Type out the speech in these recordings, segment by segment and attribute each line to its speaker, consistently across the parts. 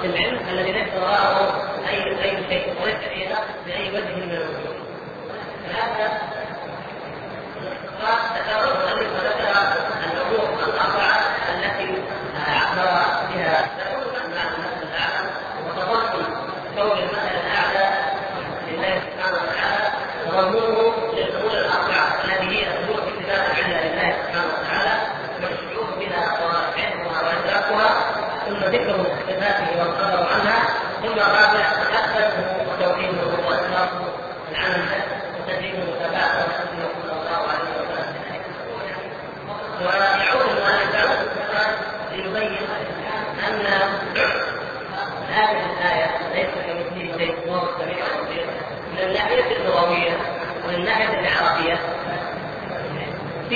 Speaker 1: في العلم الذي ليس وراءه اي أي شيء وليس فيه نقص بأي وجه من الوجوه. فهذا تكرر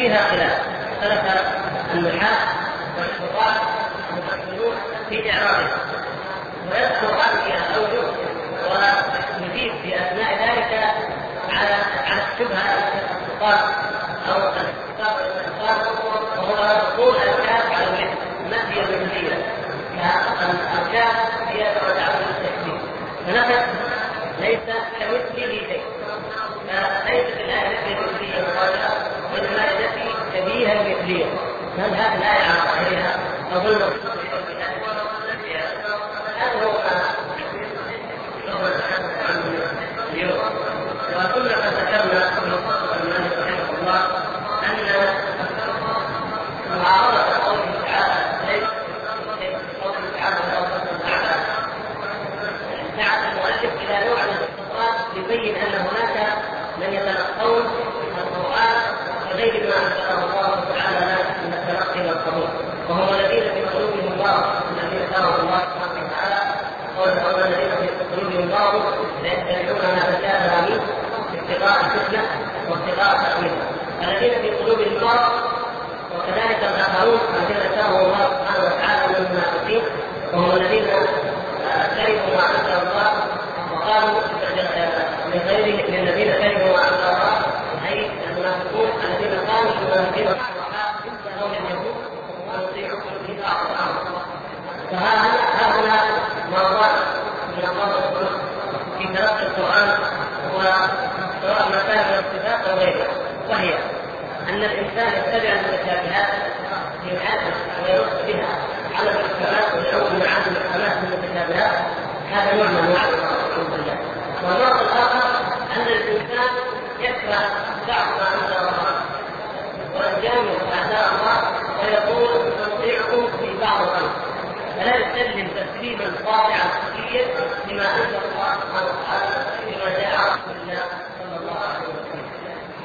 Speaker 1: فيها خلاف. اختلف النحاة والحراس والمحسنون في إعرابها ويذكر هذه الأوجه ويجيب في أثناء ذلك على على الشبهة الاستقامة أو وهو دخول الكاف على النفي كأقل كالأركان كثير فهل هذه الآية على ظاهرها أظن الآخر منها الذين في قلوبهم مرض وكذلك الآخرون الذين أتاهم الله سبحانه وتعالى من المنافقين وهم الذين آه، كرهوا ما أنزل الله. وقالوا من غيره من الذين كرهوا ما أنزل الله أي المنافقون الذين قالوا المنافقين مع والنوع الآخر أن الإنسان يكره بعض ما انزل الله ويجامل اعداء الله ويقول نطيعكم في بعض الامر فلا يسلم تسليما قاطعا كليا لما انزل الله سبحانه وتعالى لما جاء رسول الله صلى الله عليه وسلم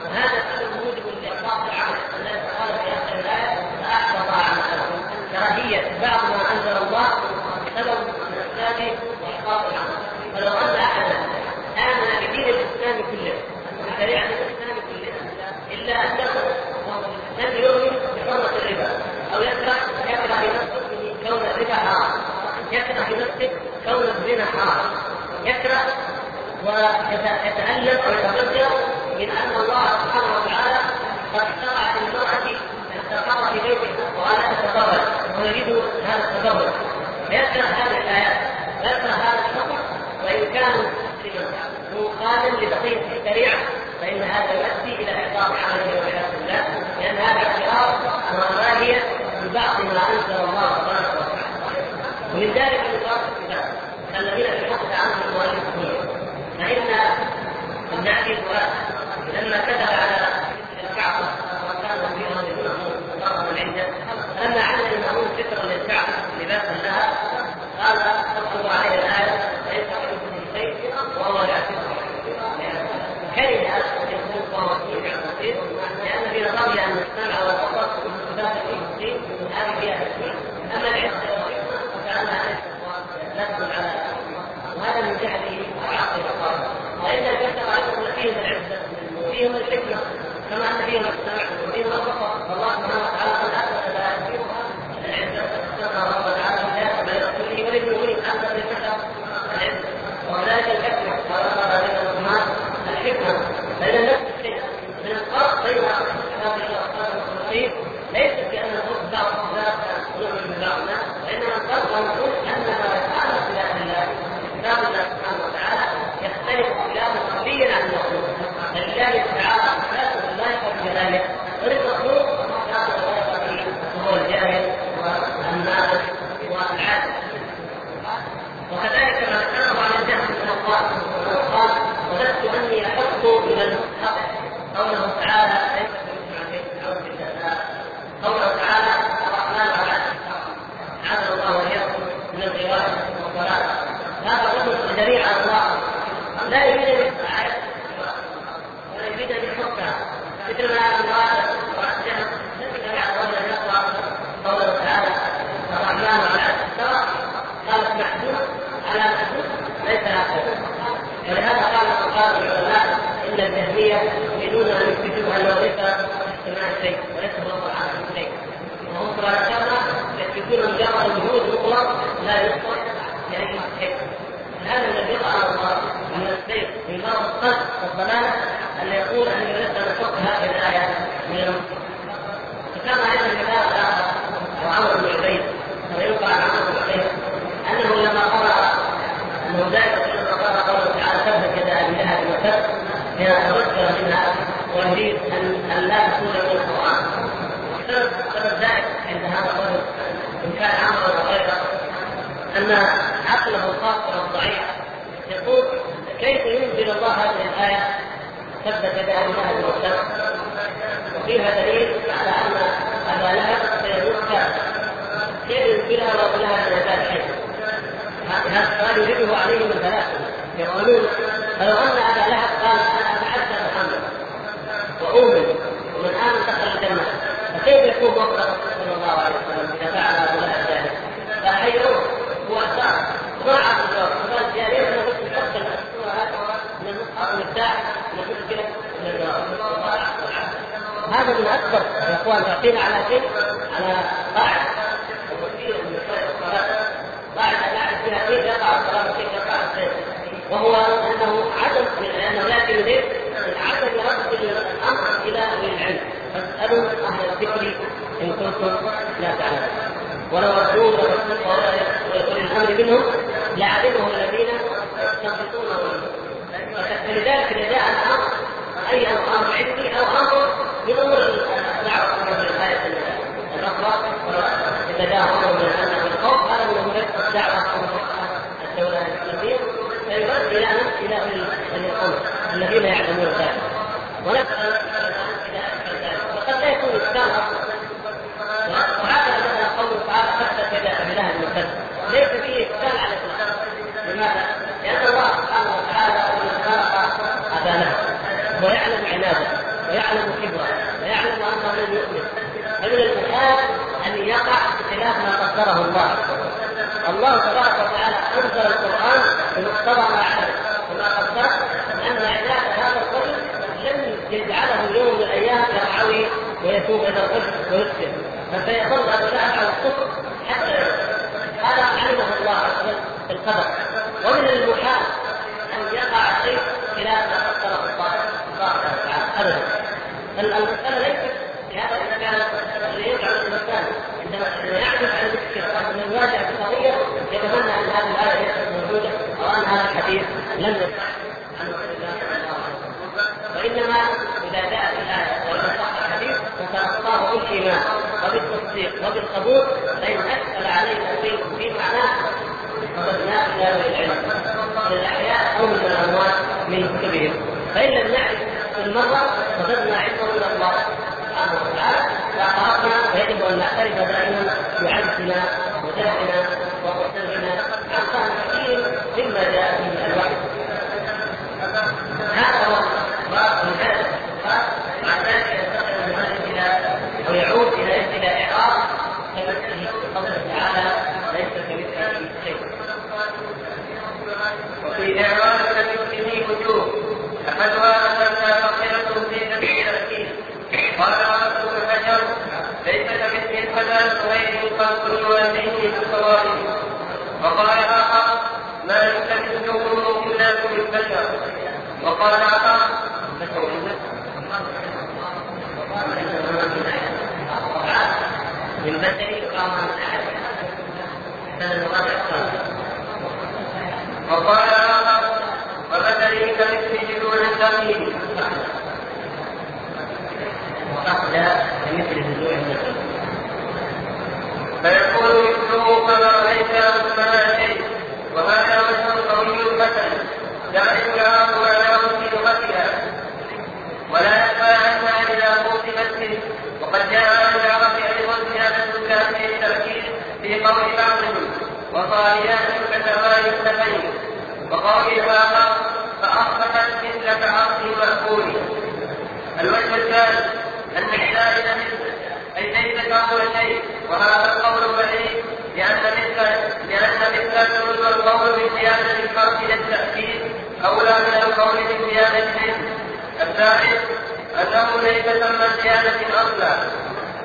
Speaker 1: وهذا الامر موجب لاحباط العمل الذي قال في اخر الايه فاحبط عمله كراهيه بعض ما انزل الله سبب من اسباب احباط العمل فلو أن أحدا آمن بدين الإسلام كله. وبشريعة الإسلام كلها إلا أنه لم يؤمن بحرمة الربا. أو يكره يكره لنفسه كون الربا حرام. يكره لنفسه كون الزنا حرام. يكره ويتألم ويتضجر من أن الله سبحانه وتعالى قد شرع للمرأة أن تقر في بيتها وألا تتبرج ويريد هذا التبرج فيكره هذه الآيات. ويكره هذا الحكم وإن كان مقابل لبقية الشريعة فإن هذا يؤدي إلى إحباط عمله والعياذ بالله لأن هذا اعتراف وراهية ببعض ما أنزل الله سبحانه وتعالى. ومن ذلك نطاق الكتاب الذين تحدث عنهم المؤلفون فإن ابن أبي فؤاد لما كتب على الكعبة حين تذكر منها ويريد ان أن لا تكون من القرآن. سبب سبب ذلك عند هذا الرجل إن كان عمرو وغيره أن عقله الخاطر الضعيف يقول كيف ينزل الله هذه الآية؟ يدا ابي لهب وتب وفيها دليل على أن ابا لهب سيموت. كيف ينزلها ويقول لها من عباد حي هذا السؤال يريده عليه من ثلاثة. يقولون فلو أن أبا لهب قال أنا اتحدى محمد وأؤمن ومن آمن دخل الجنة فكيف يكون موقف صلى الله عليه وسلم إذا فعل ابو لهب ذلك؟ فحيروه هو اثار ما عرف الجواب فقال يا ريت أنا كنت افصل الصورة هذه من المصحف المفتاح نقول كده من هذا من أكبر يا إخوان تعطينا على شيء على قاعدة. قاعدة لا فيها كيف يقع الصلاه وكيف يقع الخير وهو لأنه يأتي اليه عدم رد الأمر إلى أهل العلم. فاسألوا أهل الذكر إن كنتم لا تعلمون. ولو ردوه ويقول الأمر منهم لعلمه الذين يستنبطونه فلذلك اذا جاء الأمر أي أمر علمي أو أمر من امور الدعوه من الآية الأخرى اذا جاء أمر من الخوف هذا من امور الدعوه الدولة الاسلاميه فيرد إلى إلى اولي الامر الذين يعلمون ذلك ونسال وقد لا يكون اشكال أصلا. وهكذا مثلا قوله تعالى فتت يدا ابي لهب المكذب ليس فيه اشكال على الاطلاق لماذا؟ لأن الله سبحانه وتعالى خلق ابا لهب ويعلم عناده ويعلم كبره ويعلم أنه لن يؤمن. فمن المحال أن يقع بخلاف ما قدره الله. الله تبارك وتعالى انزل القران بمقتضى ما عمل وما قدر ان اعداد هذا الرجل لم يوم من الأيام يرعوي ويتوب إلى الرشد ويسلم. فسيظل ابناء على الكفر حتى هذا علمه الله عز وجل في القدر. ومن المحال أن يقع شيء خلاف ما قدره الله تبارك وتعالى. ابدا. المساله ليست لهذا اذا كان يجعل الانسان عندما يعجز عن ذكر وعندما يواجه بقضية يتمنى أن هذه الآية موجودة أو أن هذا الحديث لم يصح عن رسول الله صلى الله عليه وسلم وانما اذا جاءت الايه ولم صح الحديث فتلقاه بالايمان وبالتصديق وبالقبول فإن اشكل علينا شيء في معناه إلى أهل العلم من الاحياء أو من الأموات من كتبهم فإن لم نعرف المره رددنا علمه إلى الله سبحانه وتعالى. فاعترفنا ويجب أن نعترف دائما بعجزنا وجهلنا وقصرنا عن فهم كثير مما جاء به الوحي. هذا هو ومن مع ذلك ينتقل المؤلف إلى أو يعود إلى إلى اعراض كمثله في قوله تعالى ليس كمثله شيء
Speaker 2: وفي إعراض كمثله وجوه أحدها أنها مغفرة في سبيل التأكيد قال رسول الحجر ليس كمثل الحجر غير خلق والديه بالصواب وقال آخر ما يلتمسه إلا من البشر وقال آخر
Speaker 1: من هذا الوضع
Speaker 2: وقال آخر وبدني كمثل جذوع النخيل
Speaker 1: وقصد كمثل جذوع النخيل
Speaker 2: فيكون مثله كما رأيت كما شيء وهذا وجه قوي حسن لا يجعل قتلها ولا يخفى عنها إذا خوفت به وقد جاء عن العرب أيضا زيادة الكافر التأكيد في قول بعضهم. وصالحات كسماء السفين وقول آخر فأصبحت مثل كعرض مأكول الوجه الثالث أن الزائد مثل أي ليس كقول شيء. وهذا القول بعيد لأن مثل لأن مثل القول بزيادة الفرق إلى التأكيد. أولى من القول بزيادة الثالث أنه ليس ثم زيادة أصلا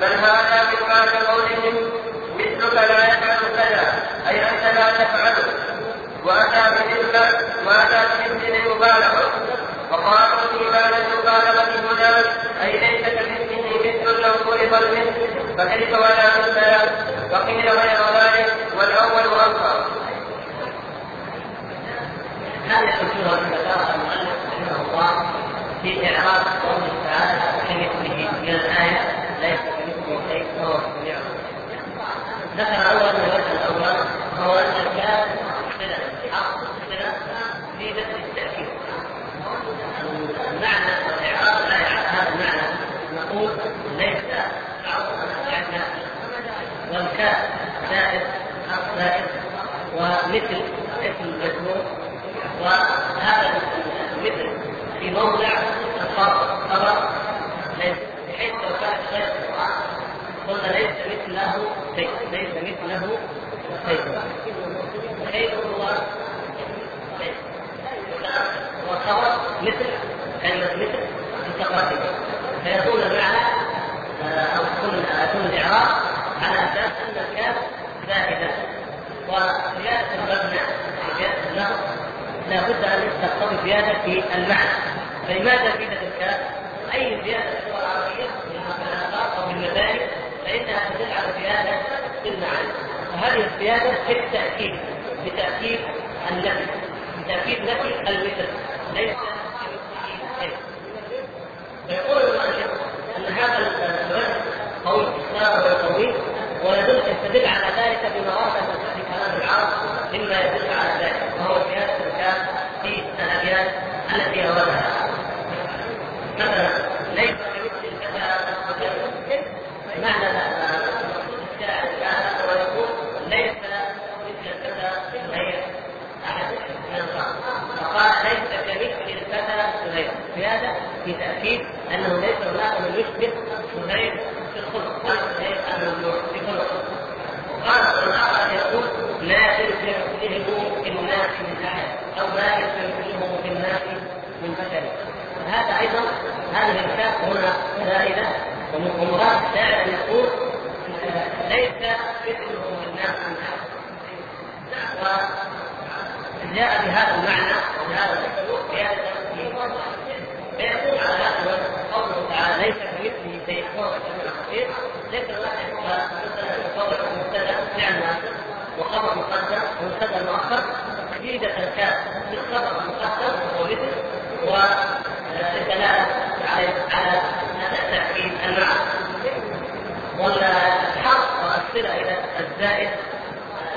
Speaker 2: بل هذا من بعد قولهم مثلك لا يفعل كذا أي أنت لا تفعله. وأتى بمثل وأتى بمثل المبالغة وقالوا في بعد المبالغة هنا أي ليس كمثله مثل لو فرض المثل فكيف ولا مثل وقيل غير ذلك والأول أظهر
Speaker 1: هذه الصورة التي ذكرها المؤلف رحمه الله في إعراض قوله تعالى كمثله من الآية ليس كمثله شيء وهو السميع ذكر أولا الوجه الأول وهو أن الكاف صلة حق صلة في نفس التأكيد. المعنى والإعراب لا يعرف هذا المعنى. نقول ليس عندنا والكاف زائد زائد. ومثل اسم مجموع وهذا المثل في موضع الخبر خبر بحيث لو كان غير القرآن قلنا ليس مثله شيء ليس مثله شيء شيء هو شيء والخبر مثل كلمة مثل متقاتل فيكون المعنى أو تكون يكون الإعراب على أساس أن الكاف زائدة وزيادة المبنى زيادة اللفظ لابد أن تقتضي زيادة في المعنى. فلماذا زيادة الكاف؟ أي زيادة في اللغة العربية؟ من الآثار أو من المباني فإنها تدل على زيادة في المعنى. وهذه الزيادة في التأكيد بتأكيد النفي بتأكيد نفي المثل ليس كمثله شيء فيقول المؤلف أن هذا الوجه قول الإسلام ويقويه ويدل يستدل على ذلك بما ورد في كلام العرب مما يدل على ذلك وهو زيادة الكاف في الأبيات التي أوردها مثلا ليس كمثل الفتى معنى الشاعر كان ويقول ليس مثل الفتى غير أحد من الخلق فقال ليس كمثل الفتى غير زيادة في تأكيد أنه ليس هناك من يشبه غير في الخلق غير الممنوع في خلق وقال الآخر يقول لا تنزله في الناس من احد أو لا يستنزله في الناس من بشر هذا أيضا هذه الكاف هنا زائده ومراد الشاعر ان يقول ليس مثله في الناس احد وجاء بهذا المعنى وبهذا الأسلوب فيكون على هذا الوجه قوله تعالى ليس كمثله شيء وهو السميع البصير ليس الواحد يصور مبتدا فعل وخبر مقدم ومبتدا مؤخر جيدة الكاف بالخبر المقدم وهو مثل والدلاله على على تاكيد المعنى والحرف والصله إلى الزائد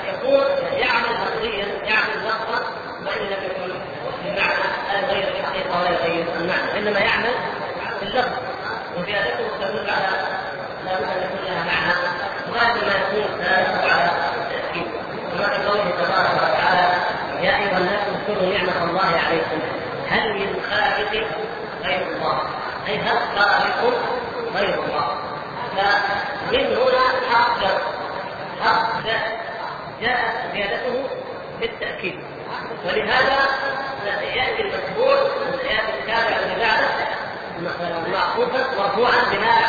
Speaker 1: يكون يعمل لفظيا يعمل لفظا وإن لم يكن المعنى لا يغير الحقيقة ولا يغير المعنى إنما يعمل في اللفظ. وزيادته تدل على لا أن يكون لها معنى وهذا ما يكون ذلك على التاكيد كما في قوله تبارك وتعالى يا أيها الناس اذكروا نعمة الله عليكم هل من خالق غير الله؟ اي هل خالق غير الله. فمن هنا حق حق جاءت زيادته بالتأكيد. ولهذا ياتي المتبوع التابع اللي بعده معقوفا مرفوعا بناء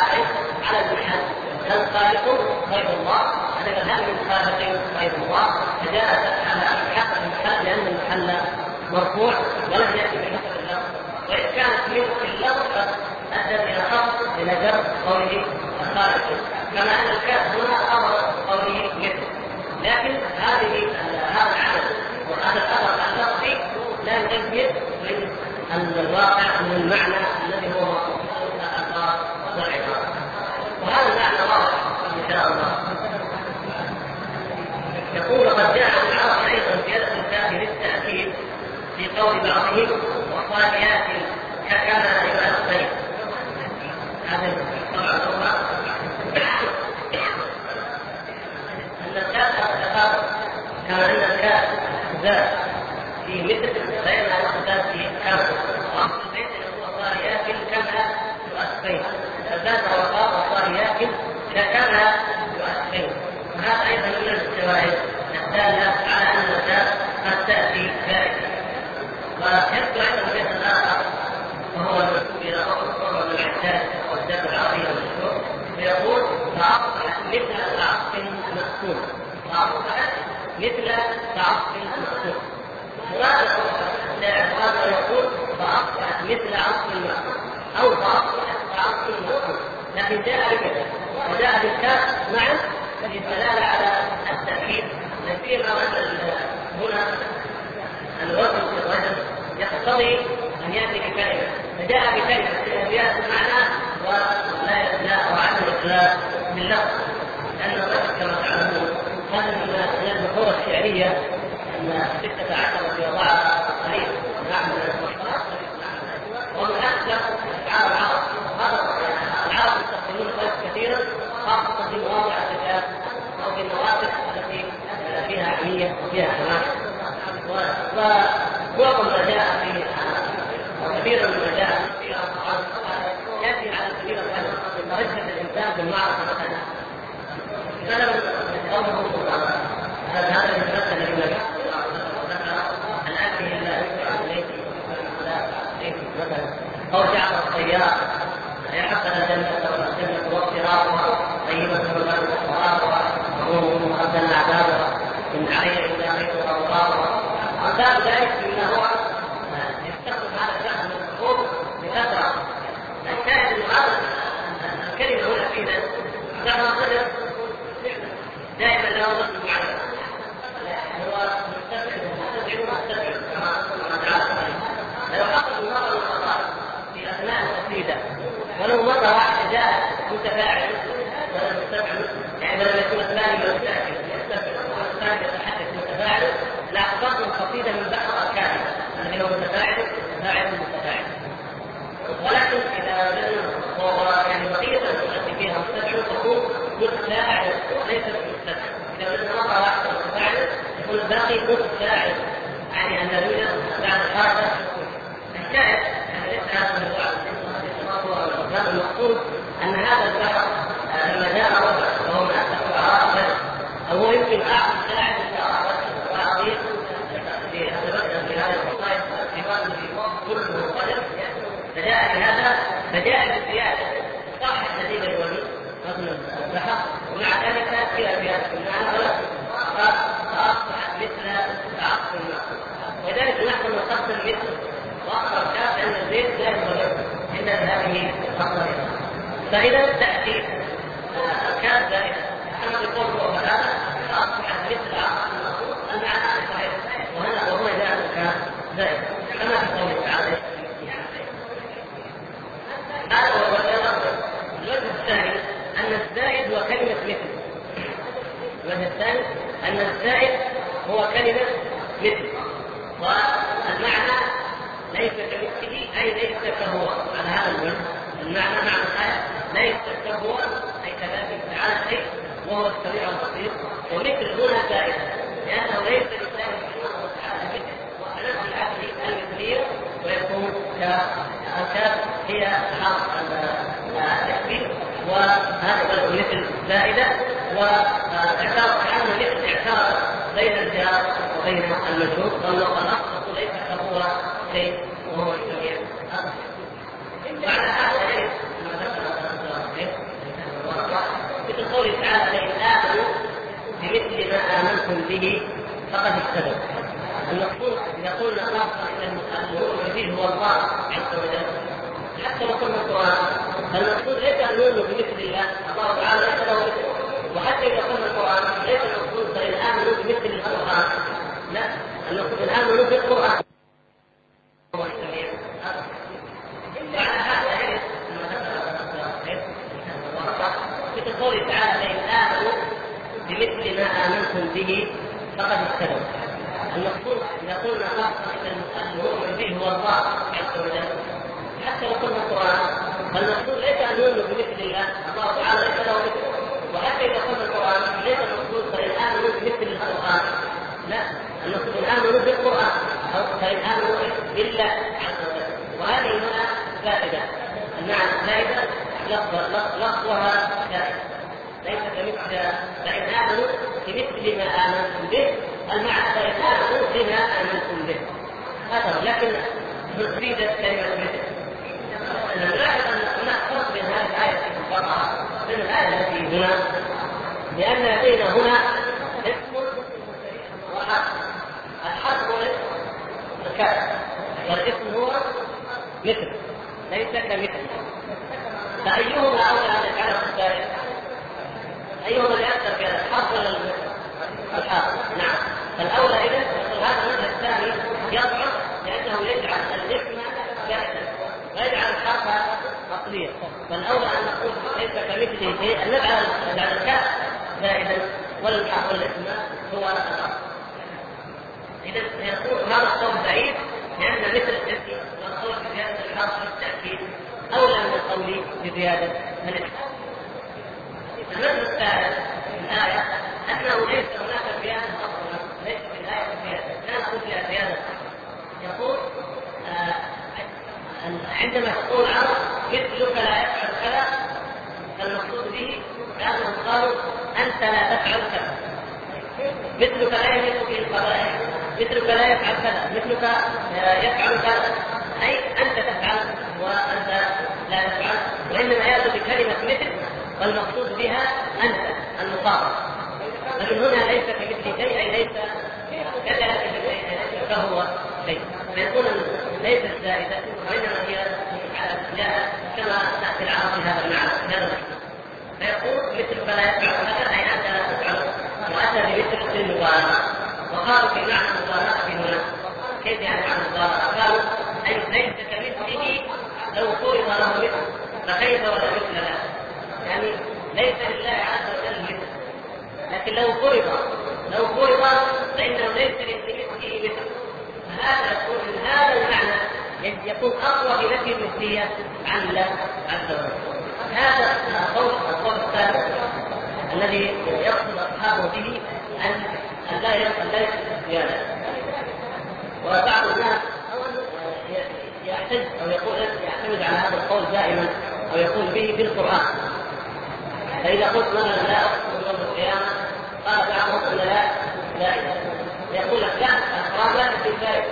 Speaker 1: على المحل. هل خالق غير الله؟ هذا هل من خالق غير الله؟ فجاءت على حق المحل لأن المحل مرفوع ولم يأتي بحسب اللفظ وإن كانت من اللفظ قد ادت إلى خط جر قوله الخالق. كما أن الكاف هنا أمر قوله مثل لكن هذه هذا العدد وهذا الاثر اللفظي لا يؤيد من الواقع من المعنى الذي هو الاثار والعباره وهذا المعنى واضح إن شاء الله. يقول قد جاء العرب أيضا زياده الكاف للتأكيد في قول بعضهم وصاليات كما يؤثر هذا طبعا ان الكاف تقابل كما ان الكاف في مثل فإنها تزداد في كم وأصل البيت هو صاليات كما يؤثر فزاد وقال وصاليات كما يؤثر وهذا أيضا من الشواهد الدالة على أن الكاف قد تأتي فائدة ويذكر أيضا البيت الآخر وهو المكتوب فيقول فاصبحت مثل كعصف مأكول فاصبحت مثل كعصف مأكول مراد الشاعر يقول فاصبحت مثل عصف مأكول أو فاصبحت كعصف مأكول لكن جاء بكذا وجاء بالكاف معا للدلاله على التاكيد سيما هنا الوزن في الرجل يقتضي ان يأتي بكلمه فجاء بكلمه جاءت المعنى ولا لا وعدم الاخلاف باللفظ لأن الرجل كما تعلمون هذا من البحور الشعرية أن ستة عشر في وضعها قليل. نعم. ومن أكثر افعال العرب. هذا العرب يستخدمون الخلق كثيرا خاصة في مواضع الزكاه أو في المواقف التي فيها عميه وفيها حماس ومعظم ما جاء في كثيرا مما جاء يأتي على سبيل الغلب رجة الإنسان بالمعركه مثلا. فلم قوله هذا هذا المثل الذي الآن فيه الا مثلا. أو جعل الطيار. يحقق الجنة والجنه واقترابها طيبه وغرابها وهو مؤذن عذابها من علي إلى غير وغرابها وباب ذلك مما هو يستخدم هذا الشخص من الحقوق بكثره الشاهد انه هذا الكلمة هنا فينا دعوه الرجل دائما له رد معين هو مستبعد مستبعد مستبعد كما تعالى لو حصل مره من المرات في اثناء التسليده ولو مره واحدة جاء متفاعل ولا مستبعد يعني لم يكون الثاني مستعجل يستبعد والثاني يتحدث متفاعل لاحظت القصيدة من بعض أركانها الذي هو متفاعل متفاعل متفاعل ولكن إذا وجدنا يعني بقية التي فيها مستفعل متفاعل وليست مستفعل إذا وجدنا يكون الباقي متفاعل يعني أن يوجد بعد هذا الشاهد يعني المقصود أن هذا البحر لما جاء وهو من أكثر الشعراء أو هو يمكن اعظم ساعد واعطيه في هذا المصائب في كل منقلب فجاء بهذا فجاء بالزياده صح الذين الولي رجل البحر ومع ذلك إلى في هذا المعنى فاصبحت مثل تعقل المعقول ولذلك نحن نقسم مثل واقرب شاف ان البيت لا ينبغي الا هذه الخطه فإذا تأتي اركان زائدة. أما بقول وهذا فاصبحت مثل عقل المعقول المعنى صحيح. وهنا وهو إذا كان زائد. كما في قوله تعالى هذا هو الوجه الثاني أن الزائد هو كلمة مثل. الوجه الثاني أن الزائد هو كلمة مثل. والمعنى ليس كمثله أي ليس كهو. على هذا الوجه المعنى معنى الايه ليس كهو أي كذلك تعالى شيء وهو السميع البصير ومثل هنا زائد لأنه ليس لله سبحانه وتعالى مثل ونفس العدل المثليه ويكون كالكاف هي التكبير وهذا مثل زائده واعتبار كانه مثل اعتبار بين الجار وبين المجهول والاصل ليس كهو شيء وهو السميع بعد هذا مثل قوله تعالى لئن امنوا بمثل ما آمنتم به فقد اهتدوا المقصود اذا قلنا إن المؤمن هو الله عز وجل. حتى لو قلنا القران فالمقصود ليس أن نؤمن بمثل الله الله تعالى ليس له مثل وحتى إذا قلنا القران ليس المقصود فان آمنوا بمثل القرآن. لا المقصود إن آمنوا بالقرآن. هو بعد هذا مثل قوله تعالى فإن آمنوا بمثل ما آمنتم به فقد اهتدوا. المقصود إذا قلنا المؤمن به هو الله عز وجل. حتى لو قلنا القرآن فالمقصود ليس أن نؤمن بمثل الله، الله تعالى ليس له مثل. وحتى إذا قلنا القرآن ليس المقصود فإن آمنوا بمثل القرآن. لا المقصود إن آمنوا بالقرآن أو فإن آمنوا بالله عز وجل. وهذه هنا فائدة المعنى فائدة لفظها زائد ليس كمثل فإن آمنوا بمثل ما آمنتم به المعنى فإن آمنوا بما آمنتم به. هذا لكن نريد كلمة مثل نلاحظ أن هناك فرق بين هذه الآية المفرقة بين الآية التي هنا. لأن لدينا هنا اسم وحرف. الحرف هو الكاف. والاسم هو مثل. ليس كمثل. فأيهما أولى أن يجعله الثالث؟ أيهما اللي أكثر في هذا؟ الحرف ولا الحرف؟ نعم. فالأولى إذا هذا المذهب الثاني يضعف لأنه يجعل الاسم جائزا ويجعل الحرف أصليا فالأولى أن نقول ليس كمثله شيء. أن نجعل نجعل الكاف زائدا والحرف والاسم هو الأصل إذا يقول هذا القول بعيد لأن مثل الاسم والقول بزيادة الحرف للتأكيد أولى من القول بزيادة الإحسان. المثل الثالث الآية أنه ليس هناك زيادة أصلا ليس في الآية زيادة لا نقول فيها زيادة يقول آه عندما تقول عرض مثلك لا يفعل كذا فالمقصود به لأنهم قالوا أنت لا تفعل كذا. مثلك لا يملك في القبائل مثلك لا يفعل كذا مثلك يفعل كذا. أي أنت تفعل وأنت لا تفعل. وإنما يأتي بكلمة مثل والمقصود بها أنت المخاطب لكن هنا ليس كمثل شيء أي ليس كذلك فهو شيء. فيكون ليست زائده وإنما هي جاءت كما تأتي العرب هذا المعنى هذا فيقول مثل فلا يفعل هذا أي انت لا تفعل وأتى بمثل في المبالغه وقالوا في معنى المبالغه هنا كيف يعني معنى المبالغه؟ قالوا أي ليس كمثله لو فرض له مثل فكيف ولا مثل له؟ يعني ليس لله عز وجل مثل لكن لو فرض لو فرض فإنه ليس لمثله مثل. فهذا يكون من هذا المعنى يكون أقوى في نفي عن الله عز وجل. هذا القول القول الثالث الذي يقصد أصحابه به أن لا لا زيادة. وبعض الناس يحتج أو يقول يعتمد على هذا القول دائما أو يقول به بالقرآن. فإذا قلت مثلا لا اقسم يوم القيامة قال بعضهم ان لا فائده يقول لك لا القران لا في فائده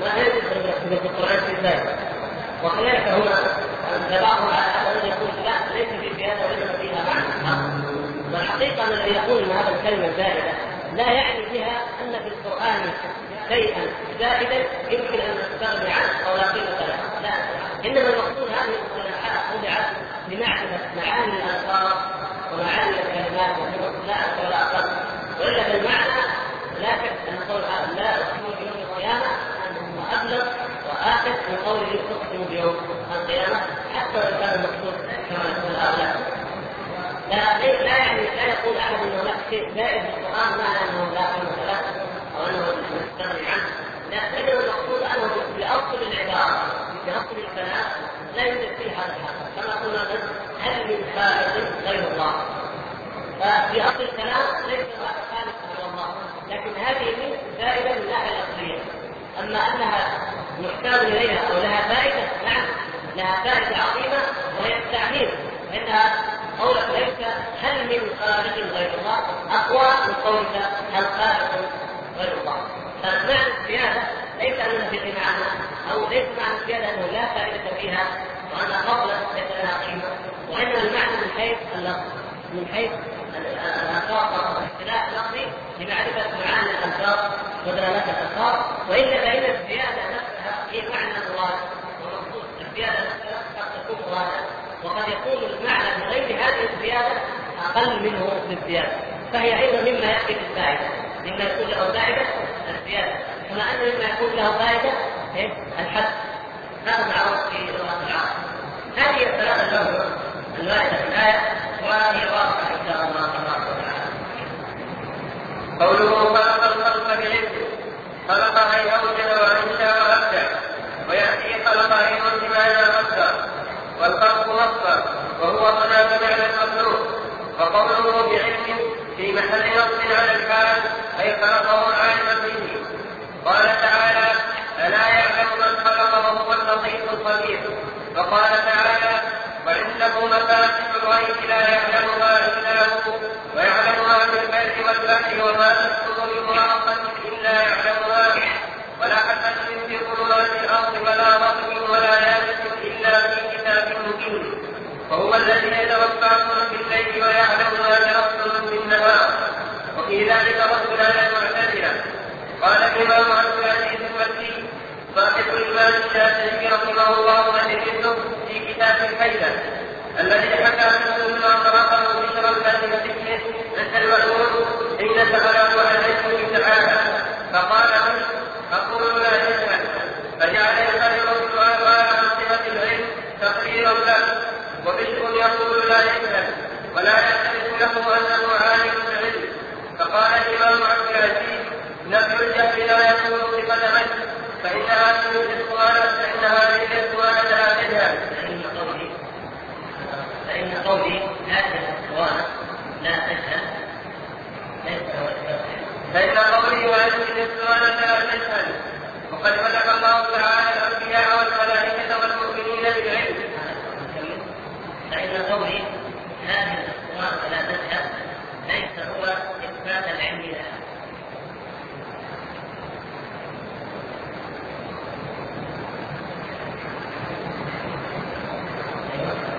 Speaker 1: ما هي في القرآن في فائده وكذلك هنا بعضهم على ان يقول لا ليس في زياده وليس فيها معنى والحقيقة أن الذي يقول إن هذه الكلمة زائده لا يعني بها أن في القرآن شيئا زائدا يمكن أن نستغني عنه أو لا قيمة له. لا. إنما المقصود هذه لمعرفه معاني الالفاظ ومعاني الكلمات لا أكثر ولا أقل وإلا بالمعنى لا شك أن قول لا أقسم بيوم القيامة انه أبلغ وآخر من قوله أقسم بيوم القيامة حتى لو كان المقصود كما يقول هؤلاء. لا لا يعني لا يقول أحد أنه هناك شيء. زائد في القرآن معنى أنه لا قيمه له أو أنه نستغني عنه لا إنما المقصود أصل العبارة في أصل الكلام. لا يوجد فيه هذا الحال كما قلنا هل من خالق غير الله. ففي أصل الكلام ليس هناك خالق غير الله. لكن هذه من زائده من الناحيه الأصلية. أما أنها محتاج إليها أو لها فائدة نعم لها فائدة عظيمة وهي التعليم. فانها قولك ليس هل من خالق غير الله أقوى من قولك هل خالق غير الله. فمعنى الزياده ليس اننا في معنى أو ليس معنى الزيادة أنه لا فائدة فيها وأن فضلا ليس لها قيمة وإنما المعنى من حيث اللفظ من حيث الالفاظ والاختلاف اللفظي لمعرفة معاني الالفاظ ودلالات الالفاظ والا فان الزيادة نفسها هي معنى مراد ومقصود الزيادة نفسها قد تكون مرادا وقد يكون المعنى بغير هذه الزيادة أقل منه بالزياده فهي أيضا مما يأتي بالفائدة. مما يكون له فائده الزيادة. كما أن مما يكون له فائده إيه؟ الحد. هذا معروف في لغة العرب. هذه الثلاثة الأمور الوارده في الآية. وهي واضحة إن شاء الله تبارك وتعالى.
Speaker 2: قوله خلق الخلق بعلمه خلق اي اوجد وانشا وابدع ويأتي خلق اي بمعنى مصدر والخلق مصدر وهو هناك معنى المخلوق. وقوله بعلم محل نصب على الحال أي خلقه عالما به قال تعالى ألا يعلم من خلق وهو اللطيف الخبير. وقال تعالى وعنده مفاتح الغيب لا يعلمها الا هو ويعلم ما في البر والبحر وما من ورقه إلا يعلمها ولا حبة في ظلمات الأرض ولا رطب ولا يابس إلا في كتاب مبين. وهو الذي يتوفاكم بالليل ويعلم وفي ذلك رد على المعتزلة قال الإمام عبد العزيز المكي صاحب الإمام الشافعي رحمه الله وجهه في كتاب الحيلة الذي حكى مسلم ما قرأه بشر الكاتب ذكره عند المأمون حين سأله عن علمه تعالى فقال أقول لا يجهل فجعل يكرر السؤال عن صفة العلم تقريرا له وبشر يقول لا يجهل ولا يعترف له أنه عالم فقال الإمام عبد العزيز نفي الجهل لا يكون صفة علم فإن هذه الإخوان فإن هذه الإخوان لا تجهل.
Speaker 1: فإن قولي لا تجهل ليس هو
Speaker 2: فإن قولي وهذه الإخوان لا تجهل. وقد مدح الله تعالى الأنبياء والملائكة والمؤمنين بالعلم.
Speaker 1: فإن قولي هذه الإخوان لا تجهل ليس هو العلم لها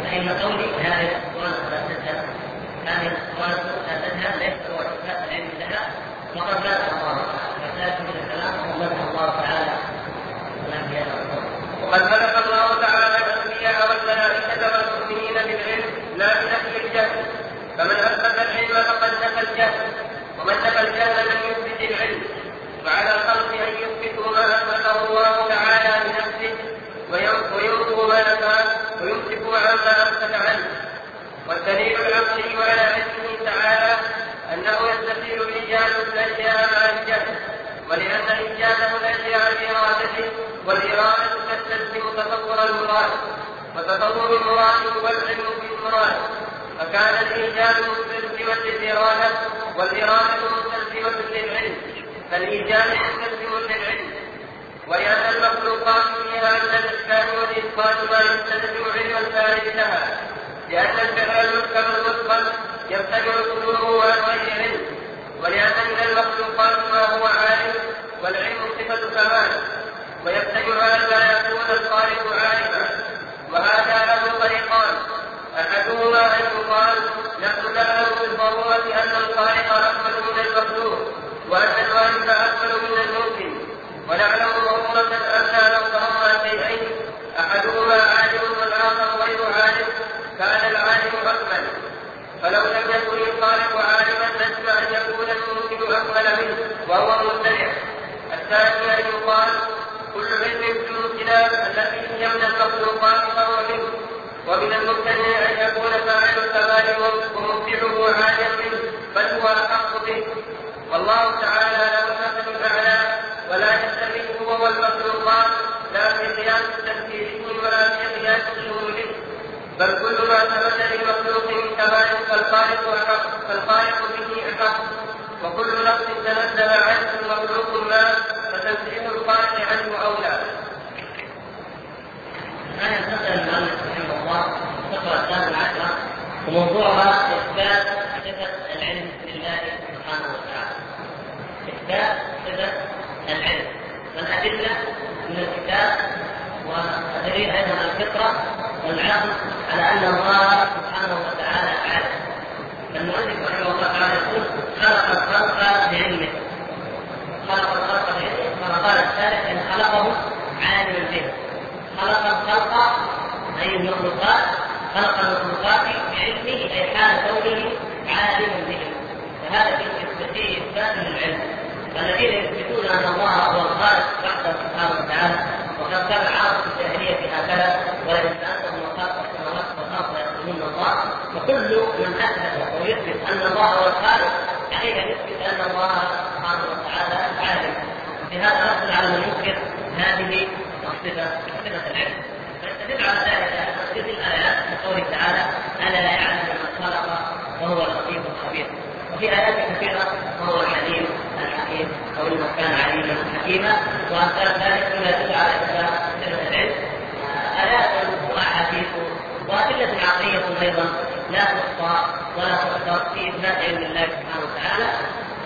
Speaker 1: فإن قولي هذه الأسطوانة لا تذهب هذه الأسطوانة لا تذهب ليس هو إثبات العلم لها وقد مدح الله فساد من الكلام وقد مدح الله تعالى الأنبياء
Speaker 2: وقد مدح الله تعالى الأنبياء والملائكة والمؤمنين بالعلم لا بنفي الجهل فمن أثبت العلم فقد نفى الجهل ومن نفى الجهل لم يثبت العلم وعلى الخلق أن يثبتوا ما أثبته الله تعالى بنفسه وينكروا ما نفاه ويمسكوا عما أمسك عنه والدليل العقلي على علمه تعالى أنه يستحيل إيجاد الأشياء مع الجهل ولأن إيجاده الأشياء بإرادته والإرادة تستلزم تصور المراد وتصور المراد هو العلم بالمراد. فكان الإيجاد مستلزما للإرادة والإرادة مستلزمة للعلم فالإيجاد مستلزم للعلم. ولأن المخلوقات فيها من الإحكام والإتقان ما يستلزم علم الخارج لها. لأن الفعل المحكم المتقن يرتفع صدوره عن غير علم ولأن من المخلوقات ما هو عالم والعلم صفة كمال ويمتنع ألا يكون الخالق عالما. وهذا له طريقان. أحدهما أن يقال نحن نعلم بالضرورة أن الخالق أكمل من المخلوق وأن الوالد أكمل من الممكن ونعلم كان العالم أكمل. فلو لم يكن الخالق عالما لزم أن يكون الممكن أكمل منه وهو مبتدع الثاني أن يقال كل علم في الامتنان التي هي من المخلوقات فهو منه ومن الممتنع أن يكون فاعل الكمال ومبدعه عاليا منه بل هو أحق به. والله تعالى له المثل الاعلى ولا يستفيد هو والمخلوقات لا في قياس تفكيره ولا في قياس بل كل ما ثبت للمخلوق من كمال فالخالق احق فالخالق به أحق وكل نقص تنزل عنه مخلوق ما فتنزيه الخالق عنه.
Speaker 1: هذا المسألة المؤلف رحمه الله الفقرة الثامنة عشرة وموضوعها إثبات صفة العلم لله سبحانه وتعالى. إثبات صفة العلم والأدلة من الكتاب ودليل أيضا الفطرة والعقل على أن الله سبحانه وتعالى عالم. فالمؤلف رحمه الله تعالى يقول خلق الخلق بعلمه. خلق الخلق بعلمه كما قال الثالث إن خلقه عالما به. خلق الخلق أي المخلوقات خلق المخلوقات بعلمه أي حال كونه عالما بهم فهذا فيه إثبات للعلم فالذين يثبتون أن الله هو الخالق وحده سبحانه وتعالى وقد كان العرب في الجاهلية هكذا ولئن السماوات يقولون الله وكل من أثبت ويثبت أن الله هو الخالق. عليه أن يثبت أن الله سبحانه وتعالى عالم بهذا نصل على من ينكر هذه الصفة صفة العلم. فيستدل على ذلك في الآيات كقوله تعالى ألا لا يعلم من خلق وهو اللطيف الخبير وفي آيات كثيرة وهو الحليم الحكيم أو إنه كان عليما حكيما وأمثال ذلك مما على إثبات صفة العلم. آيات وأحاديث وأدلة عقلية أيضا لا تحصى ولا تحصى في إثبات علم الله سبحانه وتعالى.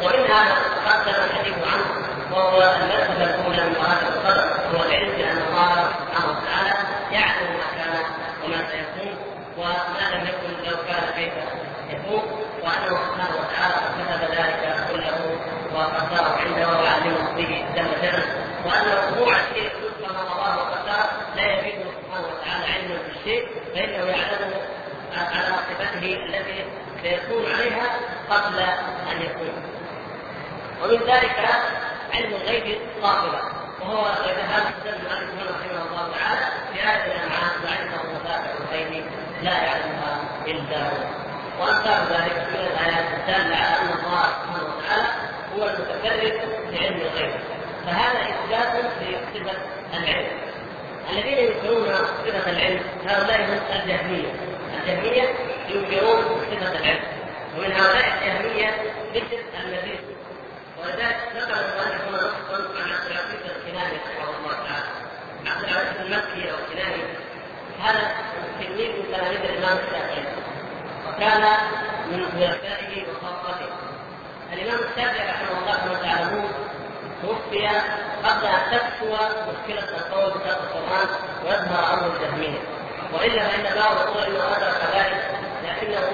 Speaker 1: ومنها ما تقدم الحديث عنه وهو المرتبة الأولى من مراتب القدر هو العلم بأن الله سبحانه وتعالى يعلم ما كان وما سيكون وما لم يكن لو كان كيف يكون وأنه سبحانه وتعالى كتب ذلك كله وقدره عنده وعلمه به جل جلاله وأن وقوع كما الله وقدره لا يفيده سبحانه وتعالى علما بالشيء فإنه يعلمه على صفته التي سيكون عليها قبل أن يكون. ومن ذلك علم الغيب قاطبة وهو هذا استدل المؤلف هنا رحمه الله تعالى في آية الأنعام وعنده مفاتح الغيب لا يعلمها إلا هو. وأمثال ذلك من الآيات الدالة على أن الله سبحانه وتعالى هو المتفرد بعلم الغيب. فهذا إثبات لصفة العلم. الذين ينكرون صفة العلم هؤلاء هم الجهمية الجهمية ينكرون صفة العلم ومن هؤلاء الجهمية مثل المزيد ولذلك ذكر المؤلف هنا نصا عن عبد العزيز الكناني رحمه الله تعالى. عبد العزيز المكي أو الكناني هذا تلميذ من تلاميذ الإمام الشافعي وكان من خلفائه وخاصته. الإمام الشافعي رحمه الله كما تعلمون توفي قبل أن تكسو مشكلة القول بكتاب القرآن ويظهر أمر الجهمية. وإلا فإن بعض يقول انه أدرك ذلك لكنه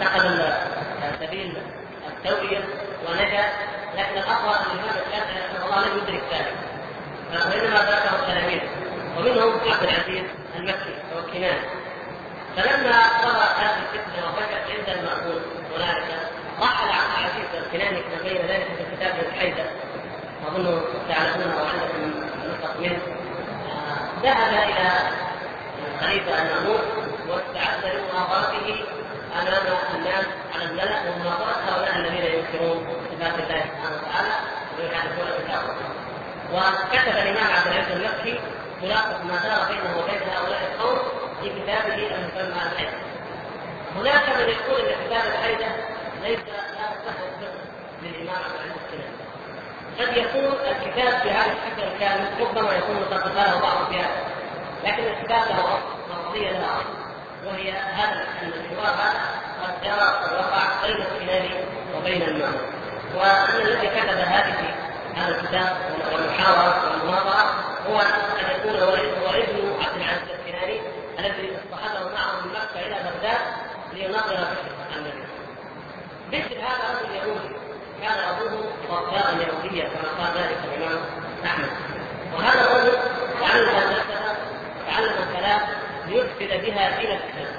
Speaker 1: اتخذ سبيل التوعيه ونجا. لكن الاقوى ان الامام الشافعي رحمه الله لم يدرك ذلك. وانما ذاكره التلاميذ ومنهم عبد العزيز المكي أو كنان فلما قرأ هذه الفتنة وفشت عند المأمون هنالك رحل عبد العزيز الكناني كما بين ذلك في كتابه الحيدة أظن تعلمونه أو عندكم نسخ منه ذهب إلى الخليفه المأمون واستعد لمناظرته أمام الناس على الملأ ومناظره هؤلاء الذين ينكرون صفات الله سبحانه وتعالى ويحدثون كتابه. وكتب الإمام عبد العزيز المكي خلاصه ما دار بينه وبين هؤلاء القوم في كتابه المسمى الحيدة هناك من يقول إن كتاب الحيدة ليس لا تصح للامام العزيز السلام قد يكون الكتاب بهذا الشكل الكامل ربما يكون قد بعض الفئات لكن الكتاب له أصل نظريه لها وهي هذا ان الحوار هذا قد جرى قد وقع بين الكلاب وبين المعنى وأن الذي كتب هذه هذا الكتاب والمحاورة والمناظرة هو أن يكون هو ابن عبد العزيز الكناني الذي اصطحبه معه من مكة إلى بغداد ليناظر النبي. بشر هذا رجل يهودي كان أبوه صفاء يهوديا كما قال ذلك الإمام أحمد. وهذا الرجل تعلم الفلسفة تعلم الكلام ليفسد بها دين الإسلام.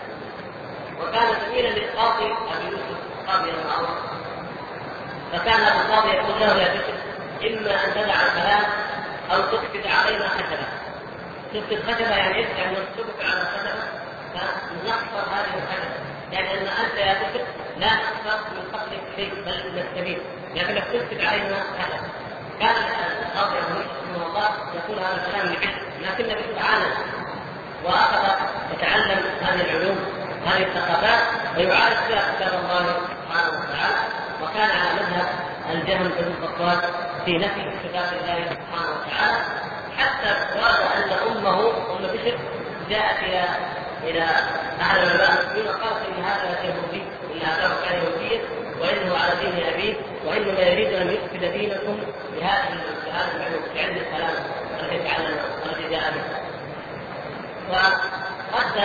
Speaker 1: وكان زميلا للقاضي أبي يوسف القاضي المعروف. فكان القاضي يقول له يا بشر إما أن تدع الكلام أو تفسد علينا خشبة. تفسد خشبة يعني إيش؟ يعني نصبك على خشبة فنحفر هذه الخشبة. يعني أن أنت يا بشر لا تخسر من قتلك شيء بل نستفيد لكنك تفسد علينا خشبة. كان القاضي أبو يوسف رحمه الله يقول هذا الكلام لبشر لكن بشر عانى وأخذ يتعلم هذه العلوم هذه الثقافات ويعالج فيها كتاب الله سبحانه وتعالى وكان على مذهب الجهم بن الخطاب في نفي صفات الله سبحانه وتعالى حتى ورد أن أمه أم بشر جاءت إلى إلى أحد العلماء المسلمين وقالت ان هذا يهودي إن هذا كان يهوديا وإنه على دين أبيه وإنما يريد أن يفسد دينكم بهذه بهذا العلم بعلم الكلام الذي تعلم الذي جاء به. ورد